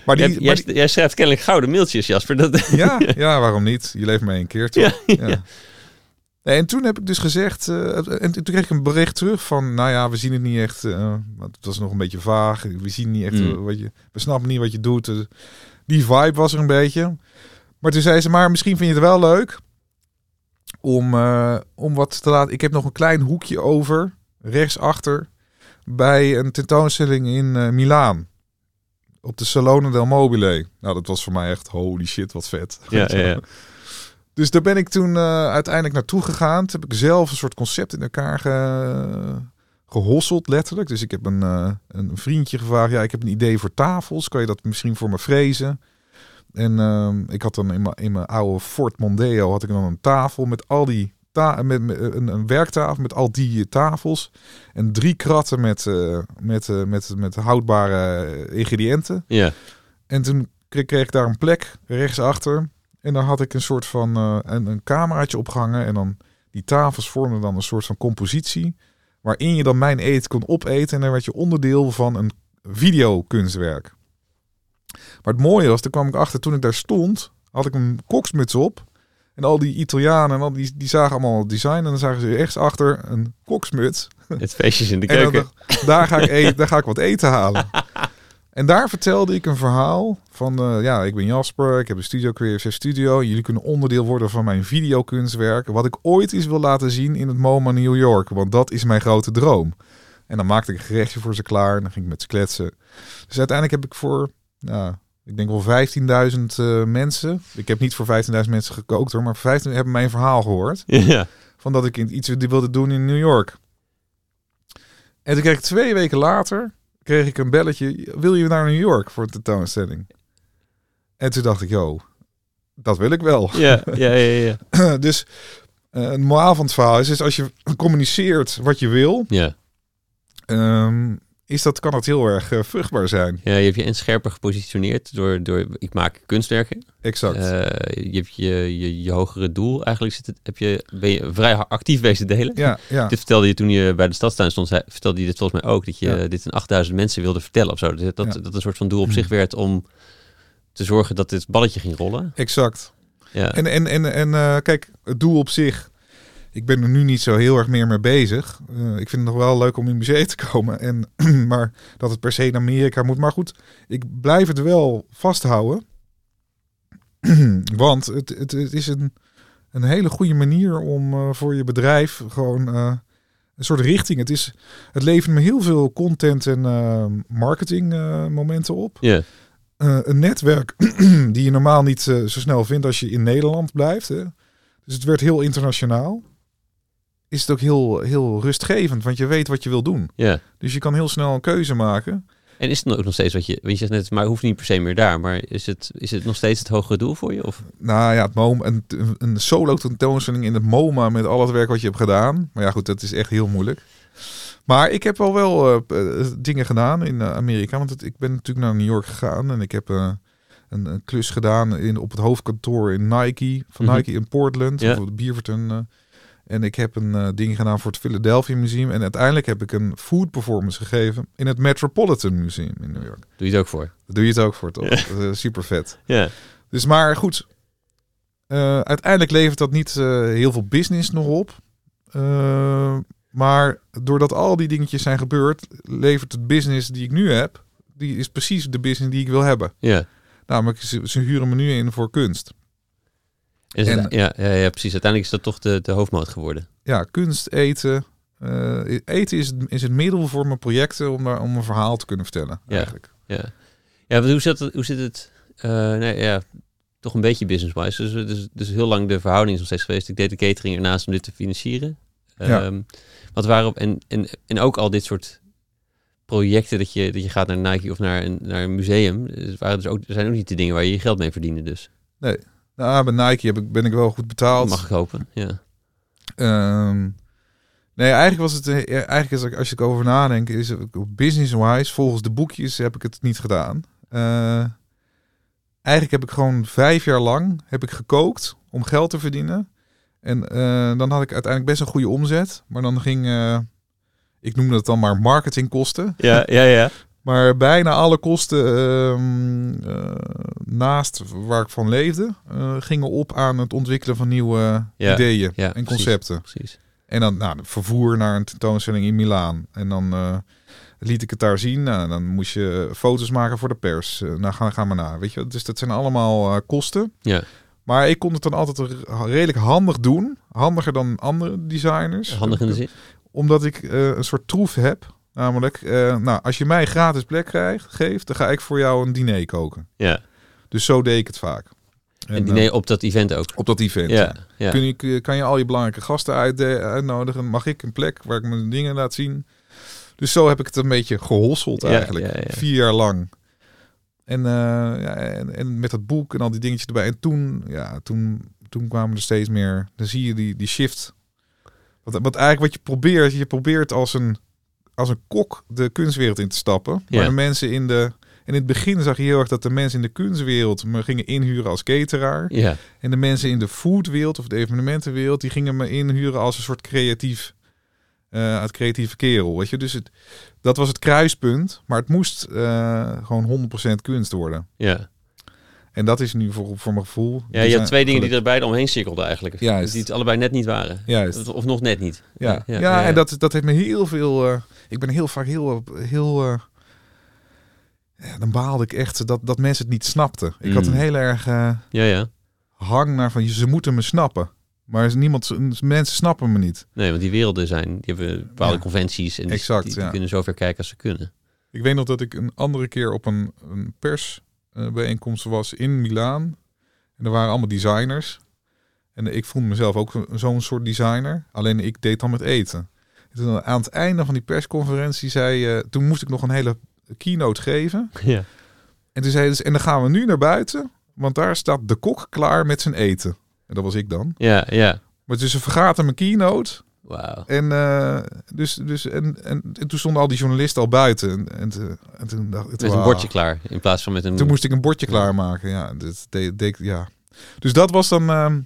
Maar die, jij, maar jij, die- jij schrijft kennelijk gouden mailtjes, Jasper. Dat, ja, <laughs> ja, waarom niet? Je leeft maar één keer, toch? Ja, Ja. Nee, en toen heb ik dus gezegd, eh, en toen kreeg ik een bericht terug van, nou ja, we zien het niet echt, eh, want het was nog een beetje vaag. We zien niet echt Mm. eh, wat je, we snappen niet wat je doet. Eh, die vibe was er een beetje. Maar toen zei ze, maar misschien vind je het wel leuk om, eh, om wat te laten. Ik heb nog een klein hoekje over, rechtsachter, bij een tentoonstelling in eh, Milaan. Op de Salone del Mobile. Nou, dat was voor mij echt holy shit, wat vet. ja, <laughs> ja, ja. Dus daar ben ik toen eh, uiteindelijk naartoe gegaan. Toen heb ik zelf een soort concept in elkaar ge, gehosseld, letterlijk. Dus ik heb een, eh, een vriendje gevraagd. Ja, ik heb een idee voor tafels. Kan je dat misschien voor me frezen? En ehm, ik had dan in mijn, in mijn oude Ford Mondeo had ik dan een tafel met al die ta met, met een, een werktafel met al die eh, tafels en drie kratten met, met, met, met houdbare ingrediënten. ja. En toen kreeg, kreeg ik daar een plek rechtsachter. En daar had ik een soort van eh, een, een cameraatje opgehangen. En dan die tafels vormden dan een soort van compositie. Waarin je dan mijn eten kon opeten. En dan werd je onderdeel van een videokunstwerk. Maar het mooie was, toen kwam ik achter toen ik daar stond, had ik een koksmuts op. En al die Italianen en al die, die zagen allemaal het design. En dan zagen ze rechtsachter een koksmuts. Het feestjes in de <laughs> dan keuken. daar, ga ik eten, daar ga ik wat eten halen. En daar vertelde ik een verhaal van, eh, ja, ik ben Jasper, ik heb een studio, Creative Studio. Jullie kunnen onderdeel worden van mijn videokunstwerk. Wat ik ooit eens wil laten zien in het MoMA New York, want dat is mijn grote droom. En dan maakte ik een gerechtje voor ze klaar en dan ging ik met ze kletsen. Dus uiteindelijk heb ik voor, nou, ik denk wel 15.000 eh, mensen. Ik heb niet voor 15.000 mensen gekookt hoor, maar 15 hebben mijn verhaal gehoord. <laughs> Ja. Van dat ik iets wilde doen in New York. En toen kreeg ik twee weken later kreeg ik een belletje. Wil je naar New York voor een tentoonstelling? En toen dacht ik, joh, dat wil ik wel. Ja, ja, ja, ja. <laughs> dus uh, een moraal van het verhaal is, is als je communiceert wat je wil, ja. ehm, is dat, kan dat heel erg eh, vruchtbaar zijn. Ja, je hebt je en scherper gepositioneerd door, door ik maak kunstwerken. Exact. Uh, je hebt je, je, je hogere doel eigenlijk zit het, heb je, ben je vrij actief bezig delen. Ja, ja. Dit vertelde je toen je bij de stadstuin stond, zei, vertelde je dit volgens mij ook, dat je Ja. dit aan 8000 mensen wilde vertellen of zo. Dat, dat, Ja. dat een soort van doel op Hmm. zich werd om te zorgen dat dit balletje ging rollen. Exact. Ja, En, en, en, en eh, kijk, het doel op zich. Ik ben er nu niet zo heel erg meer mee bezig. Eh, ik vind het nog wel leuk om in museum te <laughs> komen. En, <clears throat> maar dat het per se naar Amerika moet. Maar goed, ik blijf het wel vasthouden. <clears throat> Want het, het, het is een, een hele goede manier om eh, voor je bedrijf gewoon eh, een soort richting. Het, is, het levert me heel veel content en marketing momenten op ja, een netwerk <clears throat> die je normaal niet zo snel vindt als je in Nederland blijft. Hè? Dus het werd heel internationaal. Is het ook heel, heel rustgevend, want je weet wat je wil doen. ja. Dus je kan heel snel een keuze maken. En is het dan ook nog steeds wat je, want je zegt net, maar hoeft niet per se meer daar, maar is het, is het nog steeds het hogere doel voor je? Of? Nou ja, het MoMA, een, een solo tentoonstelling in het MoMA met al het werk wat je hebt gedaan. Maar ja, goed, dat is echt heel moeilijk. Maar ik heb al wel eh, eh, dingen gedaan in eh, Amerika. Want het, ik ben natuurlijk naar New York gegaan en ik heb een, een klus gedaan in, op het hoofdkantoor in Nike, van Mhm. Nike in Portland, Ja. of de Beaverton. En ik heb een eh, ding gedaan voor het Philadelphia Museum. En uiteindelijk heb ik een food performance gegeven in het Metropolitan Museum in New York. Doe je het ook voor? Daar doe je het ook voor, toch? super vet. <laughs> Ja, Dus maar goed, eh, uiteindelijk levert dat niet eh, heel veel business nog op. Eh, maar doordat al die dingetjes zijn gebeurd, levert het business die ik nu heb, die is precies de business die ik wil hebben. ja. Namelijk, ze, ze huren me nu in voor kunst. En het- ja, ja, ja, precies. Uiteindelijk is dat toch de, de hoofdmoot geworden. Ja, kunst, eten. Eh, eten is, het- is het middel voor mijn projecten om, daar, om een verhaal te kunnen vertellen. Ja. Eigenlijk. Ja, ja want hoe, zit het, hoe zit het? eh, nee, ja, toch een beetje business-wise. Dus, dus, dus heel lang de verhouding is nog steeds geweest. Ik deed de catering ernaast om dit te financieren. Ja. Ehm, wat waren op en, en, en ook al dit soort projecten dat je, dat je gaat naar Nike of naar een, naar een museum. Waren dus ook, er zijn ook niet de dingen waar je je geld mee verdiende. Dus Nou, bij Nike heb ik, ben ik wel goed betaald. mag ik hopen. Ja, Ehm, nee, eigenlijk was het. eh, Eigenlijk is, als je ik over nadenk, is het business-wise, volgens de boekjes heb ik het niet gedaan. Eh, eigenlijk heb ik gewoon vijf jaar lang heb ik gekookt om geld te verdienen. En eh, dan had ik uiteindelijk best een goede omzet. Maar dan ging, eh, ik noemde het dan maar marketingkosten. ja, ja. ja. Maar bijna alle kosten ehm, eh, naast waar ik van leefde, eh, gingen op aan het ontwikkelen van nieuwe Ja, ideeën ja, en concepten. Precies. En dan nou, vervoer naar een tentoonstelling in Milaan. En dan eh, liet ik het daar zien. Nou, dan moest je foto's maken voor de pers. Nou, ga, ga maar na. Weet je, dus dat zijn allemaal kosten. Ja, Maar ik kon het dan altijd redelijk handig doen. Handiger dan andere designers. handig in de zin. Omdat ik een soort troef heb. Namelijk, eh, nou, als je mij gratis plek krijgt, geeft, dan ga ik voor jou een diner koken. Ja, Dus zo deed ik het vaak. en eh, diner op dat event ook. op dat event. Ja, ja. Kun je, kan je al je belangrijke gasten uitde- uitnodigen? Mag ik een plek waar ik mijn dingen laat zien? Dus zo heb ik het een beetje gehosseld eigenlijk. ja, ja. Vier jaar lang. En, eh, ja, en, en met dat boek en al die dingetjes erbij. En toen, ja, toen, toen kwamen er steeds meer. Dan zie je die, die shift. Wat, wat eigenlijk wat je probeert. Je probeert als een, als een kok de kunstwereld in te stappen. Maar Ja. de mensen in de... En in het begin zag je heel erg dat de mensen in de kunstwereld me gingen inhuren als cateraar. Ja, En de mensen in de foodwereld of de evenementenwereld, die gingen me inhuren als een soort creatief, eh uit creatieve kerel. Weet je? Dus het, dat was het kruispunt, maar het moest eh, gewoon 100% kunst worden. ja. En dat is nu voor, voor mijn gevoel. Ja, je had zijn twee dingen die er beide omheen cirkelden eigenlijk. Juist. Die het allebei net niet waren. Juist. Of, nog net niet. Ja, ja, en dat, dat heeft me heel veel. eh, ik ben heel vaak heel. heel eh, ja, dan baalde ik echt dat, dat mensen het niet snapten. Ik had Mm. een heel erg eh, Ja, ja. hang naar van ze moeten me snappen. Maar niemand, mensen snappen me niet. Nee, want die werelden zijn, die hebben bepaalde Ja. conventies en die, Exact, die, die ja. kunnen zover kijken als ze kunnen. Ik weet nog dat ik een andere keer op een, een persbijeenkomst was in Milaan. En er waren allemaal designers. En ik voelde mezelf ook zo- zo'n soort designer. Alleen ik deed dan met eten. Toen aan het einde van die persconferentie zei... eh, toen moest ik nog een hele keynote geven. <laughs> Ja. En toen zei ze, en dan gaan we nu naar buiten. Want daar staat de kok klaar met zijn eten. En dat was ik dan. Ja, ja. Maar dus ze vergaten mijn keynote. Wauw. En, eh, dus, dus, en, en, en toen stonden al die journalisten al buiten. En, en, en toen dacht ik... Met een bordje klaar in plaats van met een... Toen moest ik een bordje klaarmaken. Ja, dat deed, ja. Dus dat was dan... ehm,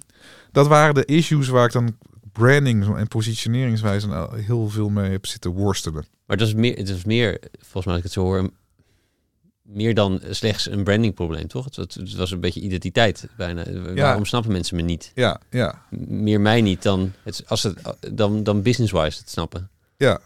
dat waren de issues waar ik dan branding en positioneringswijze heel veel mee heb zitten worstelen. Maar dat is meer, het is meer, volgens mij als ik het zo hoor, meer dan slechts een brandingprobleem, toch? Het, het, het was een beetje identiteit bijna. Waarom snappen mensen me niet? Ja, ja, Meer mij niet dan, het, als het, dan, dan business-wise het snappen. ja.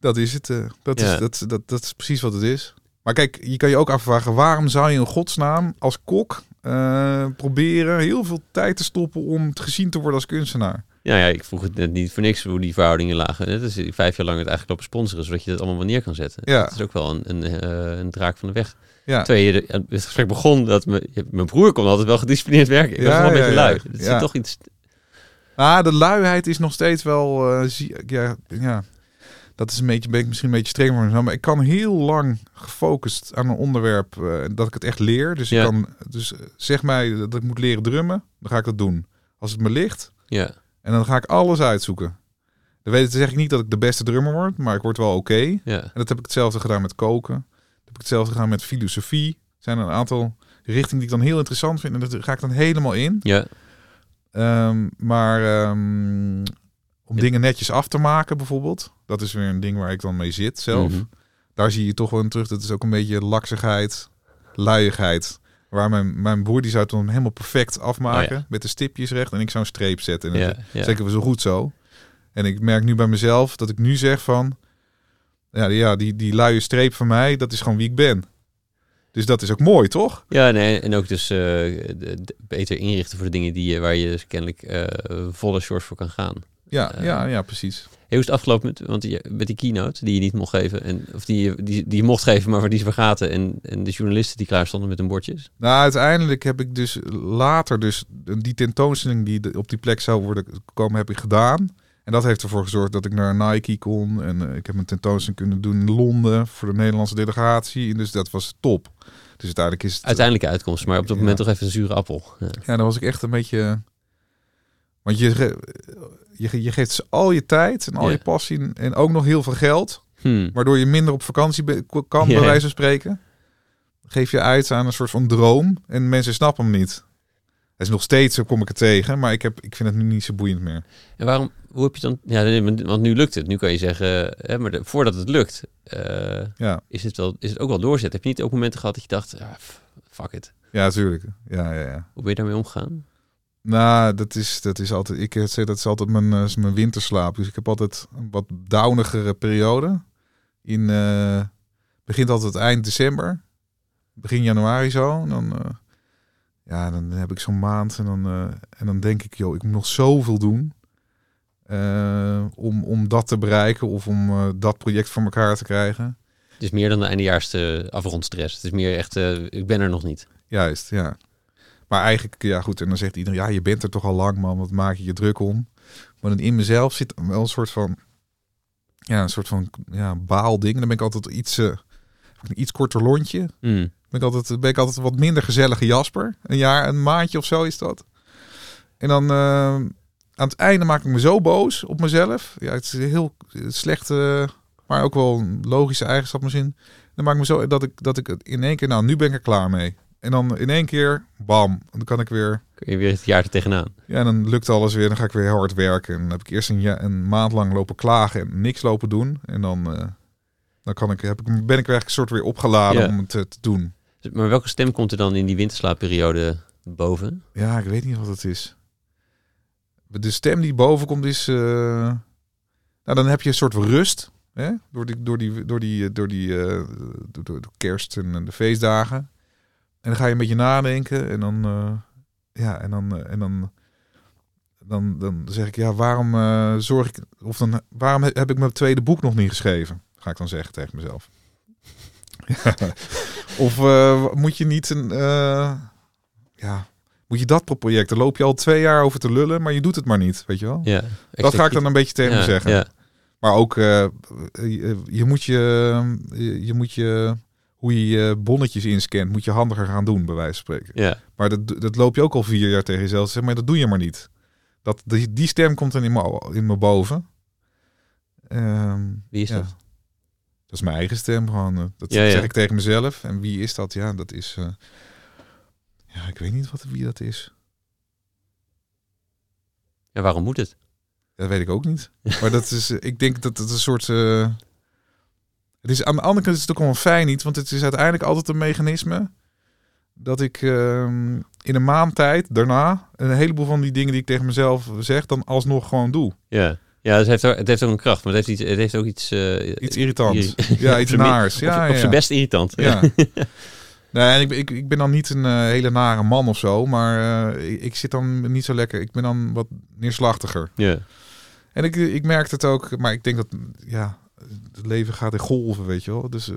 Dat is het. eh, dat, Ja. is, dat, dat, dat is precies wat het is. Maar kijk, je kan je ook afvragen... waarom zou je in godsnaam als kok eh, proberen heel veel tijd te stoppen... om gezien te worden als kunstenaar? Ja, ja, ik vroeg het net niet voor niks hoe die verhoudingen lagen. Het is vijf jaar lang het eigenlijk lopen sponsoren, zodat je dat allemaal neer kan zetten. Ja. Dat is ook wel een, een, eh, een draak van de weg. Ja, je de- het gesprek begon, dat me, mijn broer kon altijd wel gedisciplineerd werken. Ik was Ja, wel een ja, beetje lui. Het Ja. zit toch iets... Ah, de luiheid is nog steeds wel. eh, zie, ja, ja, dat is een beetje, ben ik misschien een beetje streng voor mezelf. Maar ik kan heel lang gefocust aan een onderwerp eh, dat ik het echt leer. Dus Ja. ik kan, dus eh, zeg mij dat ik moet leren drummen, dan ga ik dat doen. Als het me ligt, Ja, en dan ga ik alles uitzoeken. Dan weet, zeg ik niet dat ik de beste drummer word, maar ik word wel oké. ja. En dat heb ik hetzelfde gedaan met koken. Dat heb ik hetzelfde gedaan met filosofie. Er zijn een aantal richtingen die ik dan heel interessant vind. En daar ga ik dan helemaal in. Ja, Ehm, maar ehm, om dingen netjes af te maken bijvoorbeeld. Dat is weer een ding waar ik dan mee zit zelf. Mhm. Daar zie je toch wel in terug. Dat is ook een beetje laksigheid, luiigheid. Waar mijn, mijn broer die zou het dan helemaal perfect afmaken. Oh. Met de stipjes recht. En ik zou een streep zetten. En ja, dat zeker we zo goed zo. En ik merk nu bij mezelf dat ik nu zeg van... Ja, die, ja die, die luie streep van mij, dat is gewoon wie ik ben. Dus dat is ook mooi, toch? Ja, nee, en ook dus eh, de- beter inrichten voor de dingen die, waar je dus kennelijk eh, volle shorts voor kan gaan. Ja, Eh, ja, ja, precies. Hoe is het afgelopen met, want je, met die keynote die je niet mocht geven, en, of die, je- die, die je mocht geven, maar waar die ze vergaten, en, en de journalisten die klaar stonden met hun bordjes? Nou, uiteindelijk heb ik dus later dus die tentoonstelling die op die plek zou worden komen, heb ik gedaan. En dat heeft ervoor gezorgd dat ik naar Nike kon. En eh, ik heb een tentoonstelling kunnen doen in Londen voor de Nederlandse delegatie. En dus dat was top. Dus uiteindelijk is het... Uiteindelijke uitkomst, maar op dat Ja. moment toch even een zure appel. Ja. Ja, dan was ik echt een beetje... Want je, je, je geeft ze al je tijd en al je passie en ook nog heel veel geld. Hmm. Waardoor je minder op vakantie kan, Ja. bij wijze van spreken. Geef je uit aan een soort van droom en mensen snappen hem niet. Het is nog steeds, zo kom ik het tegen, maar ik, heb, ik vind het nu niet zo boeiend meer. En waarom, hoe heb je dan, ja, want nu lukt het. Nu kan je zeggen, hè, maar de- voordat het lukt, eh, Ja, is, het wel, is het ook wel doorzetten. Heb je niet ook momenten gehad dat je dacht, ah, fuck it. ja, natuurlijk. Ja, ja, ja. Hoe ben je daarmee omgegaan? Nou, dat is, dat is altijd, ik eh, zeg dat is altijd mijn, eh, mijn winterslaap. Dus ik heb altijd een wat downigere periode. In, eh, begint altijd eind december, begin januari zo. En dan, ja, dan heb ik zo'n maand en dan, en dan denk ik, joh, ik moet nog zoveel doen. om, om dat te bereiken of om dat project voor elkaar te krijgen. Het is meer dan de eindejaarste afrondstress. Het is meer echt, ik ben er nog niet. Juist, ja. Maar eigenlijk, ja goed, en dan zegt iedereen, ja, je bent er toch al lang, man, wat maak je je druk om? Maar dan in mezelf zit wel een soort van, ja, een soort van, ja, baalding. Dan ben ik altijd iets, eh, een iets korter lontje. Hmm. Ben ik altijd, ben ik altijd wat minder gezellige Jasper. Een jaar, een maandje of zo is dat. En dan eh, aan het einde maak ik me zo boos op mezelf. Ja, het is een heel slechte, maar ook wel een logische eigenschap misschien. Dan maak ik me zo dat ik, dat ik het in één keer, nou, nu ben ik er klaar mee. En dan in één keer, bam, dan kan ik weer, Kun je weer het jaar er tegenaan. ja, en dan lukt alles weer. Dan ga ik weer hard werken. En dan heb ik eerst een, ja, een maand lang lopen klagen en niks lopen doen. En dan, eh, dan kan ik, heb ik, ben ik weer eigenlijk een soort weer opgeladen Ja. om het te, te doen. Maar welke stem komt er dan in die winterslaapperiode boven? Ja, ik weet niet wat het is. De stem die boven komt is... eh, nou, dan heb je een soort rust. Hè? Door, die, door, die, door, die, door, die, eh, door, kerst en de feestdagen. En dan ga je een beetje nadenken. En dan... eh, ja, en dan... eh, en dan dan, dan zeg ik, ja, waarom eh, zorg ik... Of dan, waarom heb ik mijn tweede boek nog niet geschreven? Ga ik dan zeggen tegen mezelf. Ja. <laughs> Of moet je niet een... ja, moet je dat project? Daar loop je al twee jaar over te lullen, maar je doet het maar niet, weet je wel? Ja, dat ga ik dan een beetje tegen ja, me zeggen. Ja. Maar ook, je, je moet je, je moet je, hoe je je bonnetjes inscant, moet je handiger gaan doen, bij wijze van spreken. Ja. Maar dat, dat loop je ook al vier jaar tegen jezelf. Zeg maar, dat doe je maar niet. Dat, die, die stem komt dan in me, in me boven. Ehm, Wie is ja. dat? Dat is mijn eigen stem gewoon. eh, Dat Ja, zeg ik tegen mezelf. En wie is dat? Ja, dat is... eh, ja, ik weet niet wat, wie dat is. Ja, waarom moet het? Dat weet ik ook niet. Maar dat is, eh, ik denk dat het een soort. Het is aan de andere kant is het ook wel fijn niet, want het is uiteindelijk altijd een mechanisme dat ik ehm, in een maand tijd daarna een heleboel van die dingen die ik tegen mezelf zeg, dan alsnog gewoon doe. Ja. Ja, het heeft, ook, het heeft ook een kracht, maar het heeft, iets, het heeft ook iets... eh, Iets irritants. irri- <laughs> Ja, iets naars. Op, Ja, op ja. zijn best irritant. Ja. <laughs> nee, ik, ben- ik, ik ben dan niet een eh, hele nare man of zo, maar eh, ik, ik zit dan niet zo lekker. Ik ben dan wat neerslachtiger. ja. En ik, ik merk het ook, maar ik denk dat ja, het leven gaat in golven, weet je wel. Dus eh,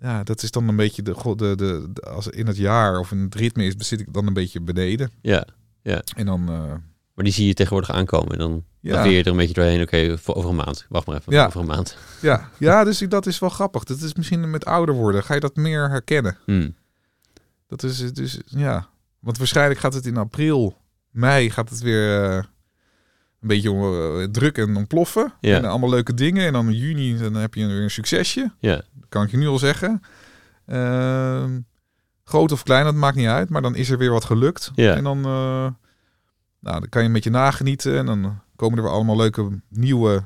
ja, dat is dan een beetje de, de, de, de- als in het jaar of in het ritme is, zit ik dan een beetje beneden. ja. En dan, eh, Maar die zie je tegenwoordig aankomen. En dan Ja. ja. veer je er een beetje doorheen. Oké, voor over een maand. Wacht maar even. Ja. Over een maand. ja, ja, dus ik- dat is wel grappig. Dat is misschien met ouder worden, ga je dat meer herkennen. Hmm. Dat is dus, ja. Want waarschijnlijk gaat het in april, mei gaat het weer eh, een beetje eh, druk en ontploffen. Ja. En allemaal leuke dingen. En dan in juni dan heb je weer een succesje. Ja. Dat kan ik je nu al zeggen. Ehm, groot of klein, dat maakt niet uit. Maar dan is er weer wat gelukt. Ja. En dan, eh, nou, dan kan je met je nagenieten. En dan komen er weer allemaal leuke nieuwe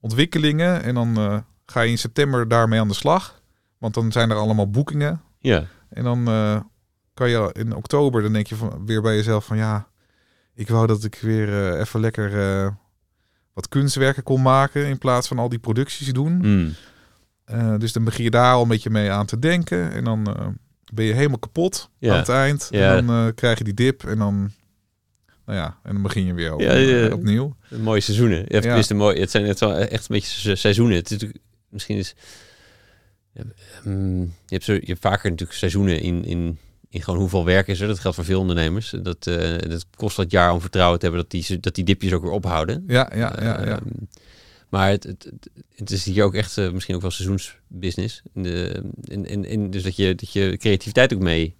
ontwikkelingen. En dan eh, ga je in september daarmee aan de slag. Want dan zijn er allemaal boekingen. Ja. En dan kan je in oktober, dan denk je van, weer bij jezelf van ja, ik wou dat ik weer eh, even lekker eh, wat kunstwerken kon maken in plaats van al die producties doen. Hmm. Eh, dus dan begin je daar al een beetje mee aan te denken. En dan ben je helemaal kapot Ja. aan het eind. Ja. En dan krijg je die dip en dan, nou ja, en dan begin je weer op, Ja, opnieuw. Mooie seizoenen. Ja, Ja. mooi. Het zijn het wel echt een beetje se- seizoenen. Het is natuurlijk, misschien is... mm, je, hebt zo, je hebt vaker natuurlijk seizoenen in, in, in gewoon hoeveel werk is er. Dat geldt voor veel ondernemers. Dat, eh, dat kost wat jaar om vertrouwen te hebben dat die, dat die dipjes ook weer ophouden. Ja, ja, ja, ja. Ehm, maar het, het, het, is hier ook echt eh, misschien ook wel seizoensbusiness. In de, in, in, in, dus dat je, dat je creativiteit ook mee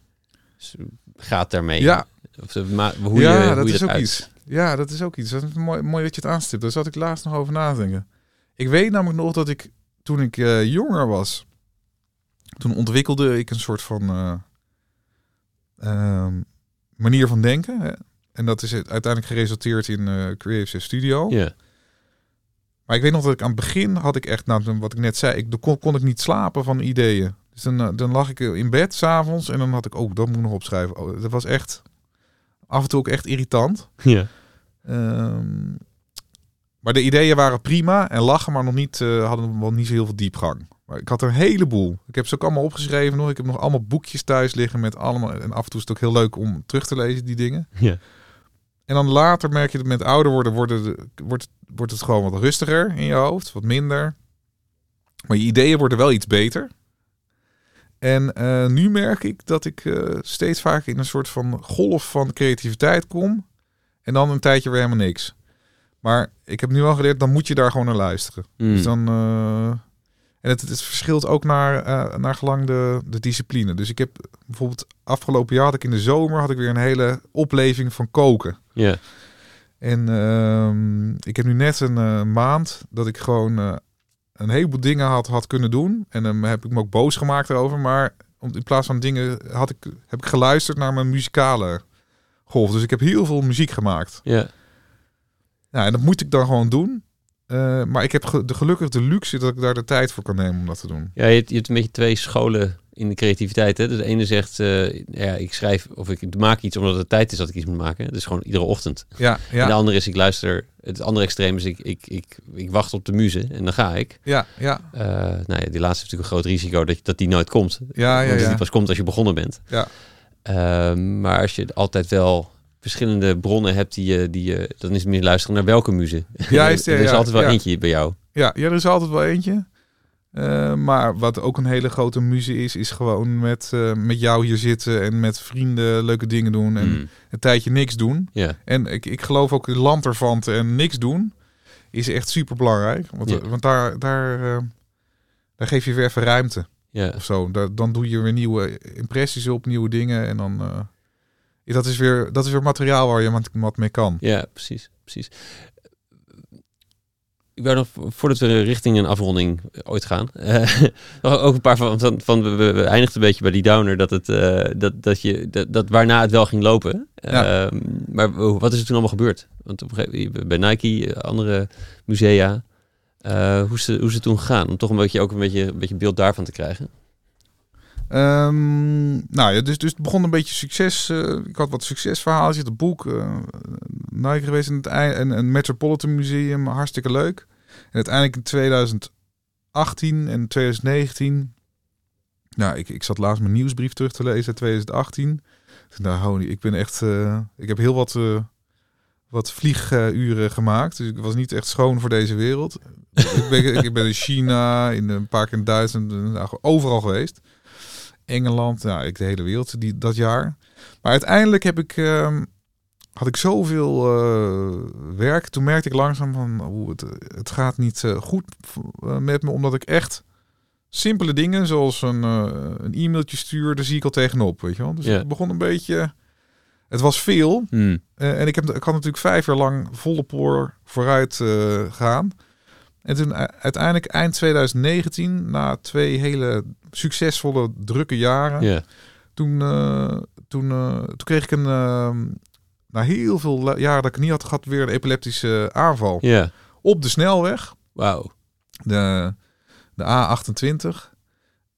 gaat daarmee. Ja. Of, de ma- hoe ja, je, hoe dat je is ook uit- iets. Ja, dat is ook iets. Dat is mooi, mooi dat je het aanstipt. Daar zat ik laatst nog over na te denken. Ik weet namelijk nog dat ik, toen ik eh, jonger was, toen ontwikkelde ik een soort van eh, ehm, manier van denken. Hè? En dat is het uiteindelijk geresulteerd in eh Creative Studio. Ja, Maar ik weet nog dat ik aan het begin had ik echt, nou, wat ik net zei, ik, kon, kon ik niet slapen van ideeën. Dus dan, eh, dan lag ik in bed s'avonds en dan had ik, oh, dat moet ik nog opschrijven. Oh, dat was echt af en toe ook echt irritant. ja. Ehm, maar de ideeën waren prima en lachen, maar nog niet, eh, hadden wel niet zo heel veel diepgang. Maar ik had er een heleboel. Ik heb ze ook allemaal opgeschreven nog. Ik heb nog allemaal boekjes thuis liggen met allemaal. En af en toe is het ook heel leuk om terug te lezen, die dingen. ja. En dan later merk je dat met ouder worden, worden de- wordt, wordt het gewoon wat rustiger in je hoofd, wat minder. Maar je ideeën worden wel iets beter. En eh, nu merk ik dat ik eh, steeds vaker in een soort van golf van creativiteit kom. En dan een tijdje weer helemaal niks. Maar ik heb nu al geleerd, dan moet je daar gewoon naar luisteren. Mm. Dus dan, eh, en het, het verschilt ook naar, eh, naar gelang de, de discipline. Dus ik heb bijvoorbeeld afgelopen jaar had ik in de zomer had ik weer een hele opleving van koken. Ja, En ehm, ik heb nu net een eh, maand dat ik gewoon eh, een heleboel dingen had, had kunnen doen. En dan heb ik me ook boos gemaakt erover. Maar in plaats van dingen had ik, heb ik geluisterd naar mijn muzikale golf. Dus ik heb heel veel muziek gemaakt. ja. Ja, en dat moet ik dan gewoon doen. Eh, maar ik heb ge- de gelukkig de luxe dat ik daar de tijd voor kan nemen om dat te doen. ja je, hebt, je hebt een beetje twee scholen in de creativiteit. Hè? Dus de ene zegt, eh, ja, ik schrijf of ik maak iets omdat het tijd is dat ik iets moet maken. Het is gewoon iedere ochtend. Ja, En de ja, andere is, ik luister. Het andere extreem is, ik, ik, ik, ik wacht op de muze en dan ga ik. ja, ja, Eh, nou ja, die laatste heeft natuurlijk een groot risico dat, dat die nooit komt. ja, ja, Want ja. die pas komt als je begonnen bent. Ja. Ehm, maar als je altijd wel verschillende bronnen hebt, die je, die je, dan is het meer luisteren naar welke muze. Ja, <laughs> er is ja, altijd wel eentje bij jou. Ja, ja, er is altijd wel eentje. Eh, maar wat ook een hele grote muze is, is gewoon met, eh, met jou hier zitten en met vrienden leuke dingen doen en Mm. een tijdje niks doen. Ja, En ik, ik geloof ook in lanterfanten en niks doen is echt super belangrijk. Want, Ja. want daar, daar, eh, daar geef je weer even ruimte Ja, of zo. Daar, dan doe je weer nieuwe impressies op, nieuwe dingen. En dan. Eh, dat, is weer, dat is weer materiaal waar je wat, wat mee kan. ja precies, precies. Ik wou nog, voordat we richting een afronding ooit gaan, eh, <laughs> ook een paar van, van, van we, we eindigden een beetje bij die downer, dat het, eh, dat, dat je, dat, dat waarna het wel ging lopen. Ja. Ehm, maar wat is er toen allemaal gebeurd? Want op een gegeven moment, bij Nike, eh, andere musea, eh, hoe, is het, hoe is het toen gegaan? Om toch een beetje ook een beetje, een beetje beeld daarvan te krijgen. Ehm, nou ja, dus, dus het begon een beetje succes. eh, ik had wat succesverhalen. Het boek. eh Nike geweest in het en een Metropolitan Museum. Hartstikke leuk. En uiteindelijk in 2018 en 2019. Nou, ik, ik zat laatst mijn nieuwsbrief terug te lezen uit 2018. Toen dacht ik, ben echt. eh, ik heb heel wat, wat vlieguren gemaakt. Dus ik was niet echt schoon voor deze wereld. ik, ben, ik ben in China, in een paar keer in Duitsland, nou, overal geweest. Engeland, nou, ik de hele wereld die, dat jaar. Maar uiteindelijk heb ik, ehm, had ik zoveel eh, werk. Toen merkte ik langzaam van hoe het, het gaat niet eh, goed eh, met me, omdat ik echt simpele dingen zoals een, een e-mailtje stuur, daar zie ik al tegenop, weet je wel. Dus Ja. het begon een beetje. Het was veel. Hmm. En ik, heb, ik had natuurlijk vijf jaar lang volle poor vooruit gaan. En toen u- uiteindelijk eind 2019, na twee hele succesvolle, drukke jaren, Ja, toen, eh, toen, eh, toen kreeg ik een, eh, na heel veel jaren dat ik niet had gehad, weer een epileptische aanval. ja. Op de snelweg, wauw. de, de A28.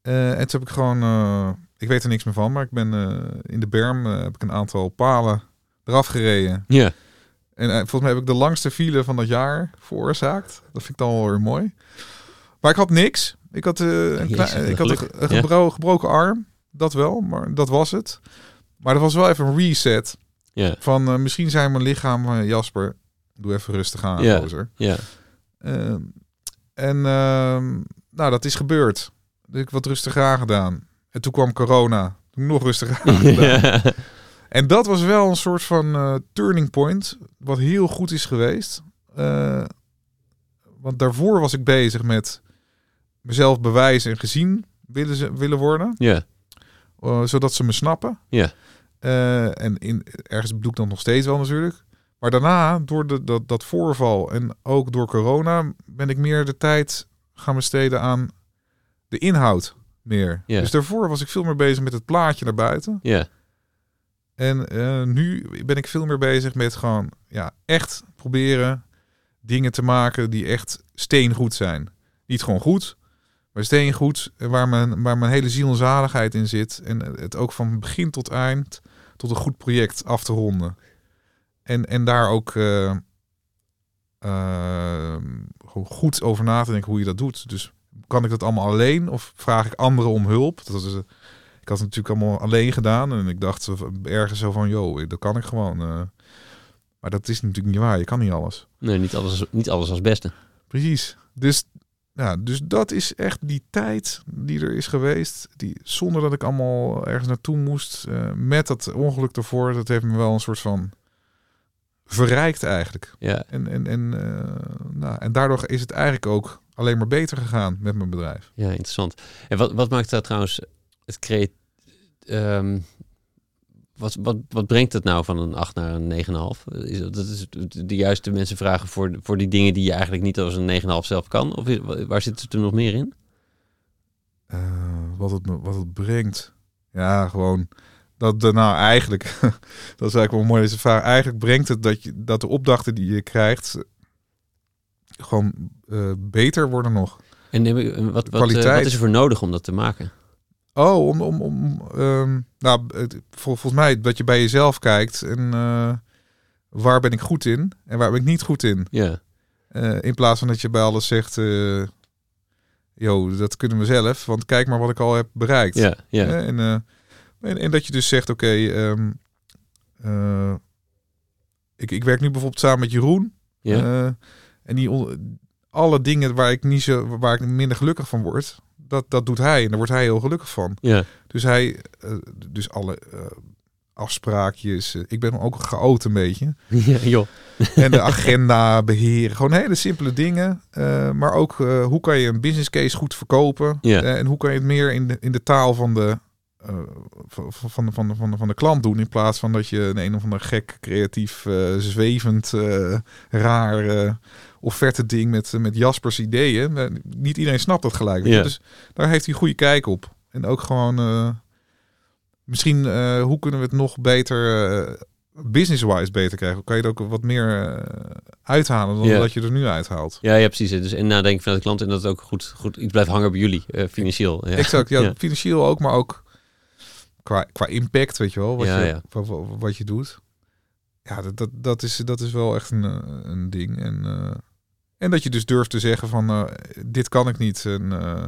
Eh, en toen heb ik gewoon, eh, ik weet er niks meer van, maar ik ben eh, in de berm, eh, heb ik een aantal palen eraf gereden. Ja, En eh, volgens mij heb ik de langste file van dat jaar veroorzaakt. Dat vind ik dan wel weer mooi. Maar ik had niks. Ik had, eh, een, Jezus, ik had een, gebro- gebroken arm. Dat wel, maar dat was het. Maar dat was wel even een reset. ja, Van eh, misschien zijn mijn lichaam, Jasper, doe even rustig aan, Ja. ja. Ehm, en ehm, nou, dat is gebeurd. Dus ik heb wat rustiger aangedaan. En toen kwam corona. Toen nog rustiger <laughs> aangedaan. En dat was wel een soort van eh, turning point, wat heel goed is geweest. Eh, want daarvoor was ik bezig met mezelf bewijzen en gezien willen, ze, willen worden, ja. eh, zodat ze me snappen. Ja. En in, ergens bedoel ik dan nog steeds wel natuurlijk. Maar daarna, door de, dat, dat voorval en ook door corona, ben ik meer de tijd gaan besteden aan de inhoud meer. Dus daarvoor was ik veel meer bezig met het plaatje naar buiten. ja. En eh, nu ben ik veel meer bezig met gewoon ja, echt proberen dingen te maken die echt steengoed zijn. Niet gewoon goed, maar steengoed eh, waar mijn, waar mijn hele ziel in zit. En het ook van begin tot eind tot een goed project af te ronden. En, en daar ook eh, eh, goed over na te denken hoe je dat doet. Dus kan ik dat allemaal alleen of vraag ik anderen om hulp? Dat is, eh, had het natuurlijk allemaal alleen gedaan en ik dacht ergens zo van, joh, dat kan ik gewoon. eh. maar dat is natuurlijk niet waar. Je kan niet alles. Nee, niet alles, niet alles als beste. Precies. Dus, ja, dus dat is echt die tijd die er is geweest. Die, zonder dat ik allemaal ergens naartoe moest. eh, met dat ongeluk ervoor. Dat heeft me wel een soort van verrijkt eigenlijk. Ja, En, en, en, eh, nou, en daardoor is het eigenlijk ook alleen maar beter gegaan met mijn bedrijf. ja interessant. En wat, wat maakt dat trouwens het creët... ehm, wat, wat, wat brengt het nou van een 8 naar een 9,5? Is dat, dat is de juiste mensen vragen voor, voor die dingen die je eigenlijk niet als een 9,5 zelf kan? Of is- waar zit het er nog meer in? Eh, wat, het, wat het brengt. Ja, gewoon. Dat, de, nou, eigenlijk, <laughs> dat is eigenlijk wel mooi deze vraag. Eigenlijk brengt het dat, je, dat de opdrachten die je krijgt gewoon eh, beter worden nog. En wat, wat, eh, wat is er voor nodig om dat te maken? Oh, om, om, om ehm, nou, het, vol- volgens mij dat je bij jezelf kijkt en eh, waar ben ik goed in en waar ben ik niet goed in. Ja, Eh, in plaats van dat je bij alles zegt, eh yo, dat kunnen we zelf, want kijk maar wat ik al heb bereikt. ja, ja. En, eh, en, en dat je dus zegt, oké, ehm, eh, ik, ik werk nu bijvoorbeeld samen met Jeroen. ja. eh, en die alle dingen waar ik niet zo, waar ik minder gelukkig van word, dat, dat doet hij. En daar wordt hij heel gelukkig van. ja. Dus hij, eh, dus alle, eh, afspraakjes. Eh, Ik ben ook een chaot een beetje. <laughs> ja, joh. <laughs> En de agenda beheren. Gewoon hele simpele dingen. Maar ook hoe kan je een business case goed verkopen. Ja. En hoe kan je het meer in de, in de taal van de, van, van, de, van, de, van, de, van de klant doen. In plaats van dat je een een of ander gek, creatief, zwevend, raar offerte ding met, met Jaspers ideeën. Eh, Niet iedereen snapt dat gelijk. Ja. Dus daar heeft hij goede kijk op. En ook gewoon... eh, misschien, eh, hoe kunnen we het nog beter... eh, business-wise beter krijgen? Kan je er ook wat meer eh, uithalen dan Ja. dat je er nu uithaalt? Ja, ja, precies. Dus en nadenken vanuit de klant en dat het ook goed, goed iets blijft hangen bij jullie, eh, financieel. Ja. Exact, <laughs> ja, financieel ook, maar ook qua, qua impact, weet je wel, wat, Ja, je, ja. Wat, wat, wat je doet. Ja, dat, dat, dat, is, dat is wel echt een, eh, een ding. En, eh, en dat je dus durft te zeggen van, eh, dit kan ik niet. En eh,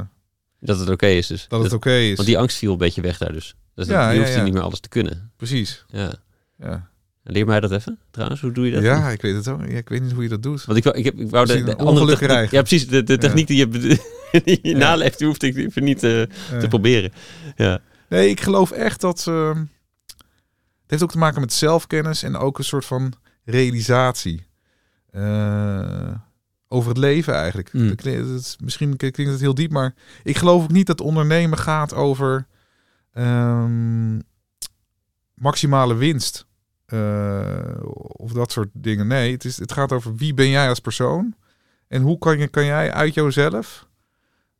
Dat het oké is dus. dat het oké is. Want die angst viel een beetje weg daar dus. Dus Ja, je hoeft ja. niet meer alles te kunnen. Precies, Ja. ja. Leer mij dat even, trouwens. Hoe doe je dat? Ja, ik weet het ook. Ja, ik weet niet hoe je dat doet. Want ik, wou- ik, heb, ik wou de, de andere techniek-. Ja, precies. De, de techniek die je, <laughs> die je naleeft, die hoefde ik even niet eh, te proberen. Ja. Nee, ik geloof echt dat. ehm, het heeft ook te maken met zelfkennis en ook een soort van realisatie. eh, over het leven eigenlijk. Mm. Dat klinkt- misschien klinkt het heel diep, maar ik geloof ook niet dat ondernemen gaat over ehm, maximale winst. eh, of dat soort dingen. Nee, het, is, het gaat over wie ben jij als persoon. En hoe kan, je, kan jij uit jouzelf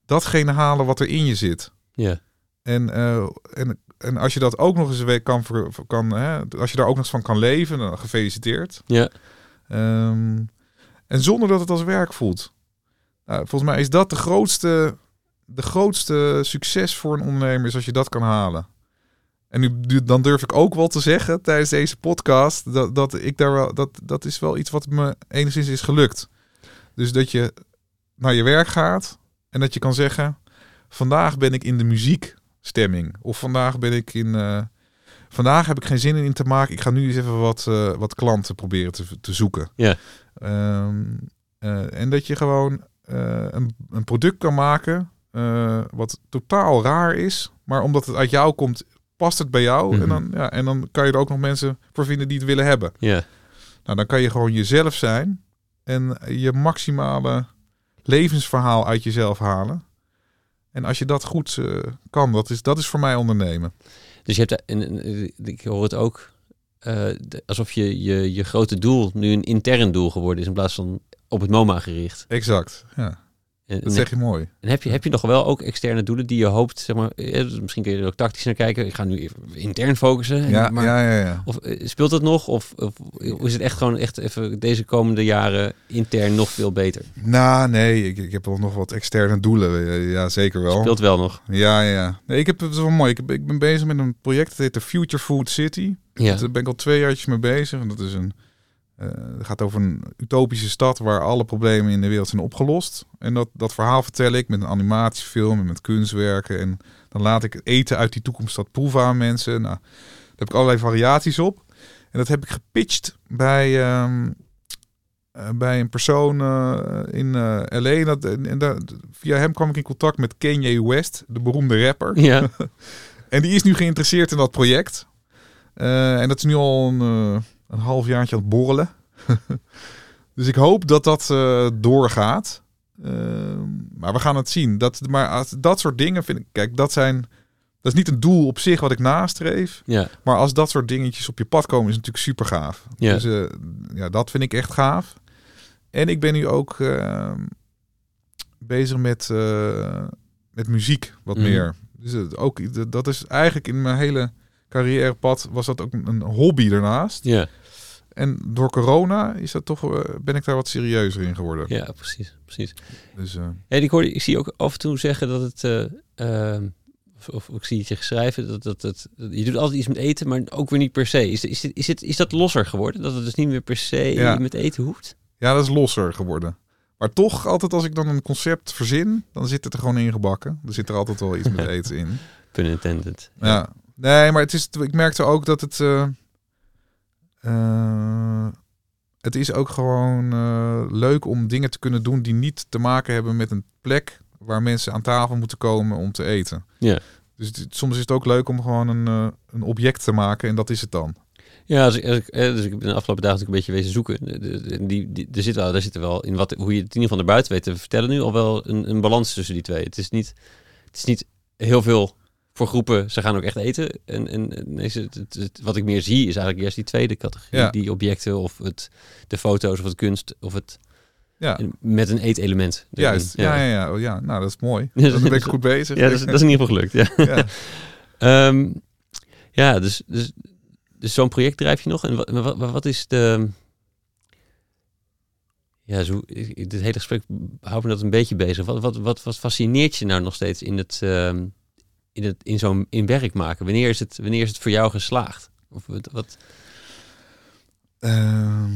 datgene halen wat er in je zit. Ja. En, eh, en, en als je dat ook nog eens een week kan, kan hè, als je daar ook nog eens van kan leven, dan gefeliciteerd. Ja. Ehm, en zonder dat het als werk voelt. Nou, volgens mij is dat de grootste, de grootste succes voor een ondernemer, is als je dat kan halen. En nu, dan durf ik ook wel te zeggen tijdens deze podcast dat, dat ik daar wel dat dat is wel iets wat me enigszins is gelukt. Dus dat je naar je werk gaat en dat je kan zeggen: vandaag ben ik in de muziekstemming of vandaag ben ik in eh, vandaag heb ik geen zin in te maken. Ik ga nu eens even wat, eh, wat klanten proberen te, te zoeken. Ja. Ehm, eh, en dat je gewoon eh, een, een product kan maken wat totaal raar is, maar omdat het uit jou komt, past het bij jou. Mhm. En, dan, ja, en dan kan je er ook nog mensen voor vinden die het willen hebben. Ja. Nou, dan kan je gewoon jezelf zijn en je maximale levensverhaal uit jezelf halen. En als je dat goed kan, dat is, dat is voor mij ondernemen. Dus je hebt, en, en, ik hoor het ook, eh, alsof je, je je grote doel nu een intern doel geworden is in plaats van op het MoMA gericht. Exact. Ja, dat en- zeg je mooi. en heb je, heb je nog wel ook externe doelen die je hoopt, zeg maar, eh, dus misschien kun je er ook tactisch naar kijken. Ik ga nu even intern focussen. En- Ja, maar, ja, ja, ja. Of eh, speelt het nog? Of, of is het echt gewoon echt even deze komende jaren intern nog veel beter? Nou, nee, ik, ik heb wel nog wat externe doelen. Ja, zeker wel. Speelt wel nog. Ja, ja. Nee, ik heb het wel mooi. Ik, heb, ik ben bezig met een project dat heet de Future Food City. Ja. Daar ben ik al twee jaartjes mee bezig. En dat is een. Eh, het gaat over een utopische stad waar alle problemen in de wereld zijn opgelost. En dat, dat verhaal vertel ik met een animatiefilm en met kunstwerken. En dan laat ik het eten uit die toekomststad proeven aan mensen. Nou, daar heb ik allerlei variaties op. En dat heb ik gepitcht bij, ehm, eh, bij een persoon eh, in eh LA. En dat, en, en daar- via hem kwam ik in contact met Kanye West, de beroemde rapper. Ja. <laughs> En die is nu geïnteresseerd in dat project. En dat is nu al een, een half jaartje aan het borrelen. <laughs> dus ik hoop dat dat eh, doorgaat. Ehm, maar we gaan het zien. Dat, maar als, dat soort dingen vind ik... Kijk, dat zijn... Dat is niet een doel op zich wat ik nastreef. ja. Maar als dat soort dingetjes op je pad komen, is het natuurlijk super gaaf. Ja. Dus eh, ja, dat vind ik echt gaaf. En ik ben nu ook ehm, bezig met, eh, met muziek wat Mhm. meer. Dus het ook, dat is eigenlijk in mijn hele carrièrepad was dat ook een hobby daarnaast. Ja. En door corona is dat toch, eh, ben ik daar wat serieuzer in geworden. ja, precies. precies. Dus, eh, Ja, ik, hoorde, ik zie ook af en toe zeggen dat het... eh, ehm, of, of ik zie het je schrijven, dat, dat, dat, je doet altijd iets met eten, maar ook weer niet per se. Is, is, is, het, is dat losser geworden? Dat het dus niet meer per se Ja. met eten hoeft? ja, dat is losser geworden. Maar toch, altijd als ik dan een concept verzin, dan zit het er gewoon ingebakken. Er zit er altijd wel iets met <laughs> eten in. Pun intended. Ja. Nee, maar het is, ik merkte ook dat het. Eh, het is ook gewoon eh, leuk om dingen te kunnen doen die niet te maken hebben met een plek waar mensen aan tafel moeten komen om te eten. Ja. Dus het- soms is het ook leuk om gewoon een, eh, een object te maken en dat is het dan. Ja, ik, dus ik ben de afgelopen dagen een beetje wezen zoeken. Die, die, er zit wel, daar zit er wel in wat, hoe je het in ieder geval naar buiten weet te vertellen nu al wel een, een balans tussen die twee. Het is niet, het is niet heel veel voor groepen. Ze gaan ook echt eten. En, en, is het, het, het- wat ik meer zie is eigenlijk juist die tweede categorie. Ja. Die objecten of het, de foto's of het kunst of het Ja, met een eetelement. juist. Ja, ja, ja. Oh, ja. Nou, dat is mooi. Ja, <laughs> Dan ben ik goed bezig. Ja, dat is, dat is in ieder geval gelukt. Ja. Ja. <laughs> Ehm, ja, dus, dus, dus zo'n project drijf je nog. En wat, wat, wat is de... Ja, zo, dit hele gesprek houdt me dat een beetje bezig. Wat, wat, wat, wat fascineert je nou nog steeds in, het, ehm, in, het, in zo'n in werk maken? Wanneer is, het, wanneer is het voor jou geslaagd? Of wat, wat, Ehm,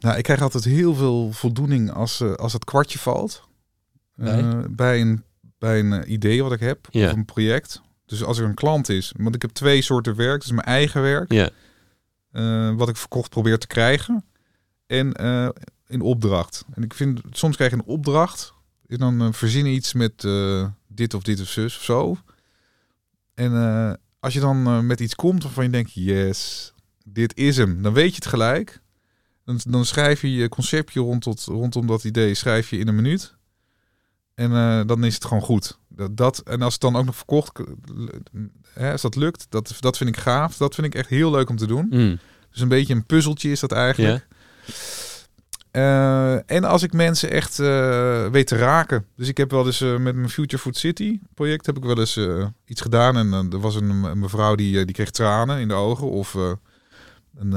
nou, ik krijg altijd heel veel voldoening als, eh, als het kwartje valt. Bij? Eh, bij een, bij een eh, idee wat ik heb, Ja. of een project. Dus als er een klant is, want ik heb twee soorten werk. Dus mijn eigen werk, ja, wat ik verkocht probeer te krijgen. En in opdracht. En ik vind, soms krijg een opdracht. En dan verzin iets met dit of dit of zus of zo. En eh, als je dan eh, met iets komt waarvan je denkt, yes, dit is hem. Dan weet je het gelijk. Dan, dan schrijf je je conceptje rond tot, rondom dat idee schrijf je in een minuut. En eh, dan is het gewoon goed. Dat, dat, en als het dan ook nog verkocht, hè, als dat lukt, dat, dat vind ik gaaf. Dat vind ik echt heel leuk om te doen. Mm. Dus een beetje een puzzeltje is dat eigenlijk. Eh, en als ik mensen echt eh, weet te raken. Dus ik heb wel eens eh, met mijn Future Food City project heb ik wel eens iets gedaan. En er was een, een mevrouw die, die kreeg tranen in de ogen. Of een,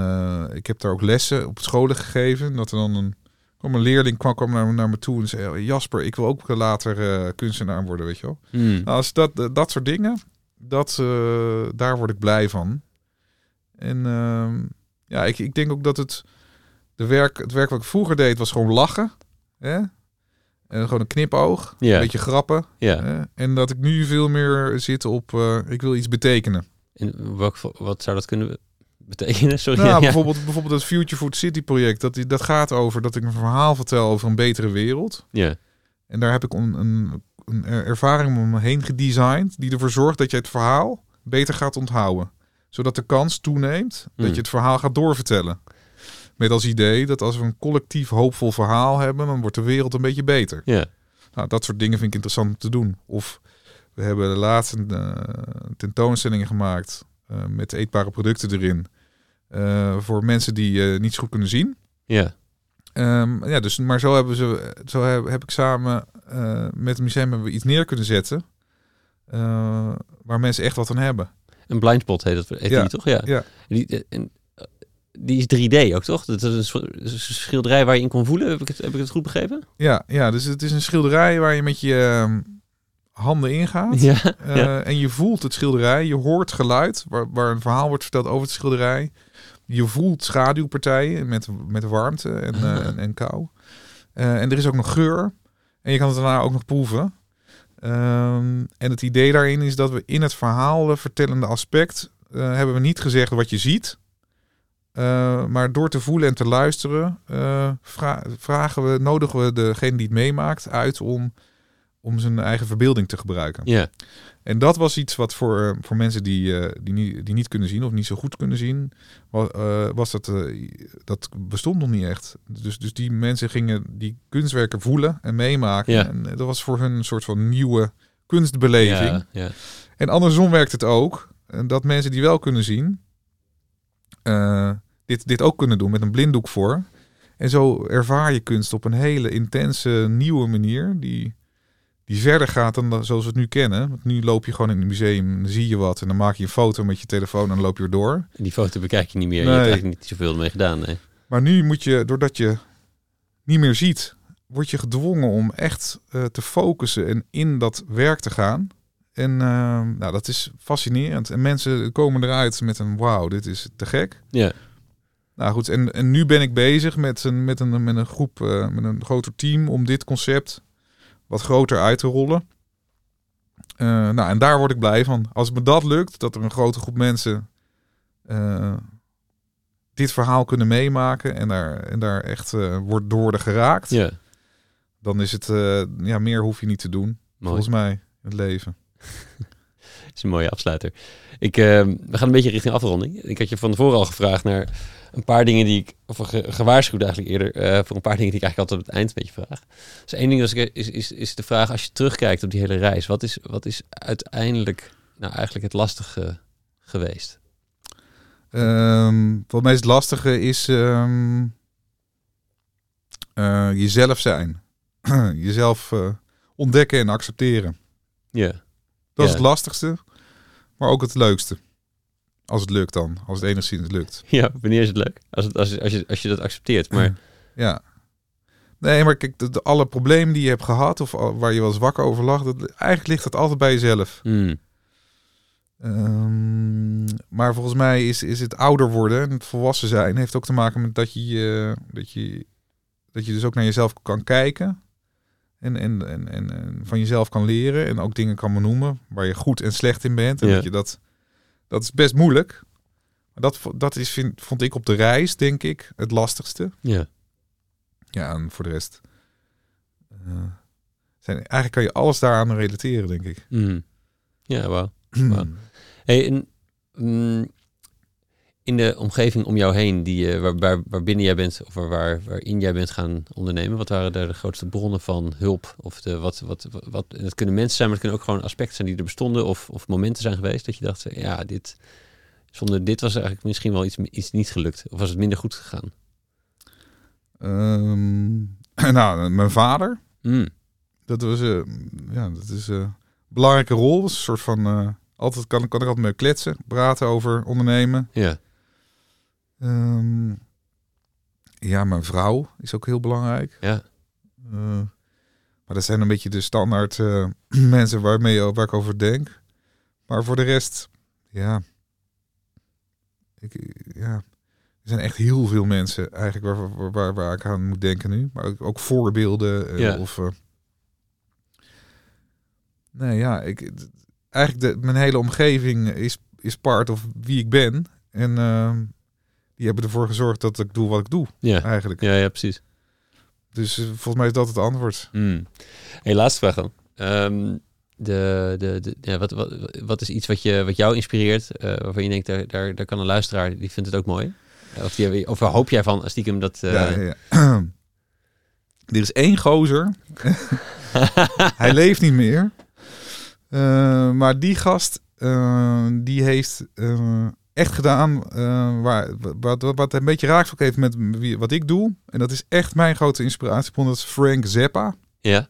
ik heb daar ook lessen op scholen gegeven. Dat er dan een, kwam een leerling kwam, kwam naar, naar me toe en zei... "Oh, Jasper, ik wil ook later kunstenaar worden, weet je wel. Mm. Nou, als dat, dat soort dingen, dat, daar word ik blij van. En ehm, ja, ik, ik denk ook dat het, de werk, het werk wat ik vroeger deed, was gewoon lachen. Hè? En gewoon een knipoog, een beetje grappen. Hè? En dat ik nu veel meer zit op, eh, ik wil iets betekenen. En welk, wat zou dat kunnen betekenen? <laughs> Sorry. Nou, ja. bijvoorbeeld, bijvoorbeeld het Future Food City project, dat, dat gaat over dat ik een verhaal vertel over een betere wereld. Ja. En daar heb ik een, een, een er- ervaring om me heen gedesigned die ervoor zorgt dat je het verhaal beter gaat onthouden. Zodat de kans toeneemt Hmm. dat je het verhaal gaat doorvertellen. Met als idee dat als we een collectief hoopvol verhaal hebben, dan wordt de wereld een beetje beter. Ja. Nou, dat soort dingen vind ik interessant om te doen. Of we hebben de laatste eh, tentoonstellingen gemaakt eh, met eetbare producten erin. eh, voor mensen die niet zo goed kunnen zien. Ja. Ehm, ja, dus, maar zo, hebben ze, zo heb, heb ik samen met het museum hebben we iets neer kunnen zetten. waar mensen echt wat aan hebben. Een blindspot heet dat, heet Ja. die toch? Ja. Ja. Die, en, eh, die is 3D ook, toch? Dat is een schilderij waar je in kon voelen. Heb ik het, heb ik het goed begrepen? Ja, ja, dus het is een schilderij waar je met je ehm, handen ingaat. Ja. Eh, ja. En je voelt het schilderij, je hoort geluid waar, waar een verhaal wordt verteld over het schilderij. Je voelt schaduwpartijen met, met warmte en, eh, <laughs> en, en kou. Eh, en er is ook nog geur. En je kan het daarna ook nog proeven. Ehm, en het idee daarin is dat we in het verhaal vertellende aspect hebben we niet gezegd wat je ziet. Eh, maar door te voelen en te luisteren eh, vra- vragen we, nodigen we degene die het meemaakt uit om, om zijn eigen verbeelding te gebruiken. ja. En dat was iets wat voor, voor mensen die, eh, die, niet, die niet kunnen zien of niet zo goed kunnen zien, was, was dat, dat bestond nog niet echt. Dus, dus die mensen gingen die kunstwerken voelen en meemaken. En dat was voor hun een soort van nieuwe kunstbeleving. Ja, ja. En andersom werkt het ook. Dat mensen die wel kunnen zien, eh, dit, dit ook kunnen doen met een blinddoek voor. En zo ervaar je kunst op een hele intense, nieuwe manier. Die, die verder gaat dan zoals we het nu kennen. Want nu loop je gewoon in het museum, dan zie je wat. En dan maak je een foto met je telefoon en dan loop je weer door. En die foto bekijk je niet meer. Je Nee. hebt eigenlijk niet zoveel mee gedaan. Nee. Maar nu moet je, doordat je niet meer ziet, word je gedwongen om echt eh, te focussen en in dat werk te gaan. En eh, nou, dat is fascinerend. En mensen komen eruit met een wauw, dit is te gek. Ja. Nou goed, en, en nu ben ik bezig met een, met een, met een groep, eh, met een groter team om dit concept wat groter uit te rollen. Eh, nou, en daar word ik blij van. Als me dat lukt, dat er een grote groep mensen eh, dit verhaal kunnen meemaken en daar, en daar echt wordt door worden geraakt, ja. dan is het, ja, meer hoef je niet te doen, Mooi. volgens mij, in het leven. <laughs> is een mooie afsluiter. Ik, uh, we gaan een beetje richting afronding. Ik had je van tevoren al gevraagd naar een paar dingen die ik, of ge, gewaarschuwd eigenlijk eerder, uh, voor een paar dingen die ik eigenlijk altijd op het eind een beetje vraag. Dus één ding is, is, is, is de vraag, als je terugkijkt op die hele reis, wat is, wat is uiteindelijk nou eigenlijk het lastige geweest? Um, wat mij het lastige is um, uh, jezelf zijn. <clears throat> jezelf uh, ontdekken en accepteren. Ja. Dat is het lastigste, maar ook het leukste. Als het lukt dan, als het enigszins lukt. <laughs> Ja, wanneer is het leuk? Als, het, als, als, je, als je dat accepteert. Maar Ja. Nee, maar kijk, de, de- alle problemen die je hebt gehad, of waar je wel eens wakker over lag, dat, eigenlijk ligt dat altijd bij jezelf. Hmm. Ehm, maar volgens mij is, is het ouder worden en het volwassen zijn heeft ook te maken met dat je, dat je, dat je dus ook naar jezelf kan kijken. En, en, en, en, van jezelf kan leren en ook dingen kan benoemen waar je goed en slecht in bent. En Ja. dat, je dat, dat is best moeilijk. Maar dat, dat is, vind, vond ik op de reis, denk ik, het lastigste. ja. Ja, en voor de rest. eh, zijn, eigenlijk kan je alles daaraan relateren, denk ik. Hmm. Ja, wauw. Wauw. Hey, en, mm, in de omgeving om jou heen, die, eh, waar, waar, waar binnen jij bent, of waar, waar, waarin jij bent gaan ondernemen, wat waren daar de grootste bronnen van hulp? Of de, wat, wat, wat, wat, en het kunnen mensen zijn, maar het kunnen ook gewoon aspecten zijn die er bestonden, of, of momenten zijn geweest dat je dacht, eh, ja, dit, zonder dit was eigenlijk misschien wel iets, iets niet gelukt, of was het minder goed gegaan? Ehm, <clears throat> nou, mijn vader. Hmm. Dat was eh, ja, dat is een belangrijke rol. Een soort van altijd kan, kan ik altijd mee kletsen, praten over ondernemen. Ja, Ehm, ja, mijn vrouw is ook heel belangrijk. ja, Eh, maar dat zijn een beetje de standaard eh, <clears throat> mensen waarmee je- waar ik over denk. Maar voor de rest, ja, ik, ja, er zijn echt heel veel mensen eigenlijk waar, waar, waar, waar ik aan moet denken nu. Maar ook, ook voorbeelden eh, Ja. of. eh, nee, ja, ik, eigenlijk de, mijn hele omgeving is, is part of wie ik ben. En ehm, die hebben ervoor gezorgd dat ik doe wat ik doe, ja, eigenlijk. ja, ja, precies. Dus eh, volgens mij is dat het antwoord. Hmm. Hey, laatste vraag dan. Ehm, de, de, de, ja, wat, wat, wat is iets wat, je, wat jou inspireert, eh, waarvan je denkt, daar, daar, daar kan een luisteraar, die vindt het ook mooi? Of, die, of hoop jij van stiekem dat... eh, Ja, ja, ja. <clears throat> er is één gozer. <laughs> Hij leeft niet meer. Maar die gast, die heeft eh, echt gedaan eh, waar, wat, wat, wat een beetje raakvlak heeft met wie, wat ik doe. En dat is echt mijn grote inspiratiebron. Dat is Frank Zappa. ja,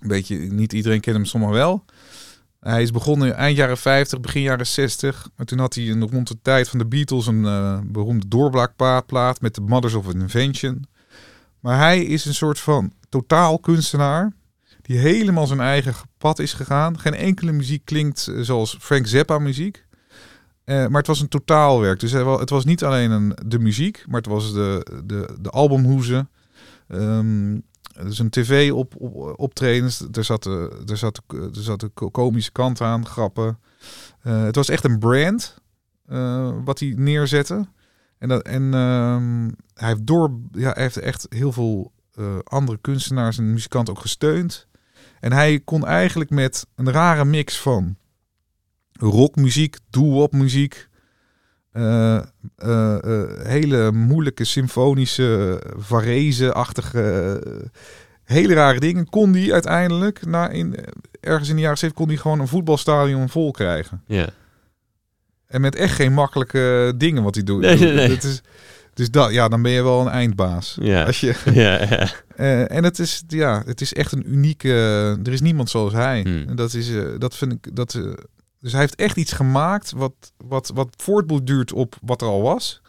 Een beetje, niet iedereen kent hem, sommigen wel. Hij is begonnen eind jaren 50, begin jaren 60. Maar toen had hij in, rond de tijd van de Beatles een eh, beroemde doorbraakplaat met de Mothers of Invention. Maar hij is een soort van totaal kunstenaar die helemaal zijn eigen pad is gegaan. Geen enkele muziek klinkt eh, zoals Frank Zappa muziek. Eh, maar het was een totaalwerk. Dus wa- het was niet alleen een, de muziek, maar het was de, de, de albumhoezen. Ehm, dus een tv op, op optredens. Er zat, eh, er zat, er zat komische kant aan, grappen. Eh, het was echt een brand eh, wat hij neerzette. En, dat, en ehm, hij heeft door, ja, hij heeft echt heel veel eh, andere kunstenaars en muzikanten ook gesteund. En hij kon eigenlijk met een rare mix van rockmuziek, doo-wop muziek, eh, eh, eh, hele moeilijke symfonische, varese-achtige, hele rare dingen, kon die uiteindelijk, na in, ergens in de jaren 70, kon hij gewoon een voetbalstadion vol krijgen. ja. En met echt geen makkelijke dingen wat hij doet. Nee, nee, nee. Dat is, dus dat, ja, dan ben je wel een eindbaas. Ja. Als je, <laughs> ja, ja. en het is, ja, het is echt een unieke. er is niemand zoals hij. Hmm. En dat is, dat vind ik. Dat, dus hij heeft echt iets gemaakt wat, wat, wat voortborduurt op wat er al was.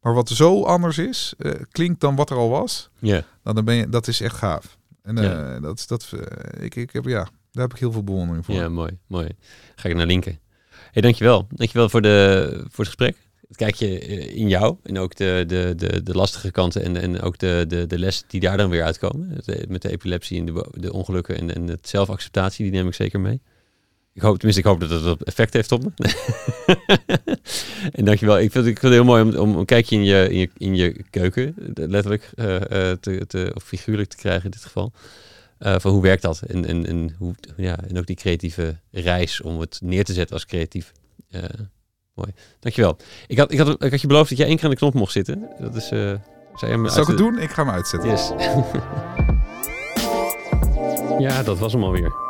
Maar wat zo anders is, eh, klinkt dan wat er al was. ja. Nou, dan ben je, dat is echt gaaf. En eh, Ja. dat, dat, eh, ik, ik heb, ja, daar heb ik heel veel bewondering voor. Ja, mooi, mooi. Ga ik naar linken. Hey, dankjewel. Dankjewel voor, de, voor het gesprek. Het kijkje in jou en ook de, de, de, de lastige kanten en, en ook de, de, de lessen die daar dan weer uitkomen. Met de epilepsie en de, de ongelukken en, en het zelfacceptatie, die neem ik zeker mee. Ik hoop, tenminste, ik hoop dat het effect heeft op me. <laughs> en dankjewel. Ik vind, ik vind het heel mooi om, om een kijkje in je, in je, in je keuken, eh, letterlijk, eh, eh, te, te, of figuurlijk te krijgen in dit geval. Uh, van hoe werkt dat? En, en, en, hoe, ja, en ook die creatieve reis om het neer te zetten als creatief. Uh, mooi. Dankjewel. Ik had, ik, had, ik had je beloofd dat jij één keer aan de knop mocht zitten. Dat is... Zou ik het doen? Ik ga hem uitzetten. Yes. <laughs> ja, dat was hem alweer.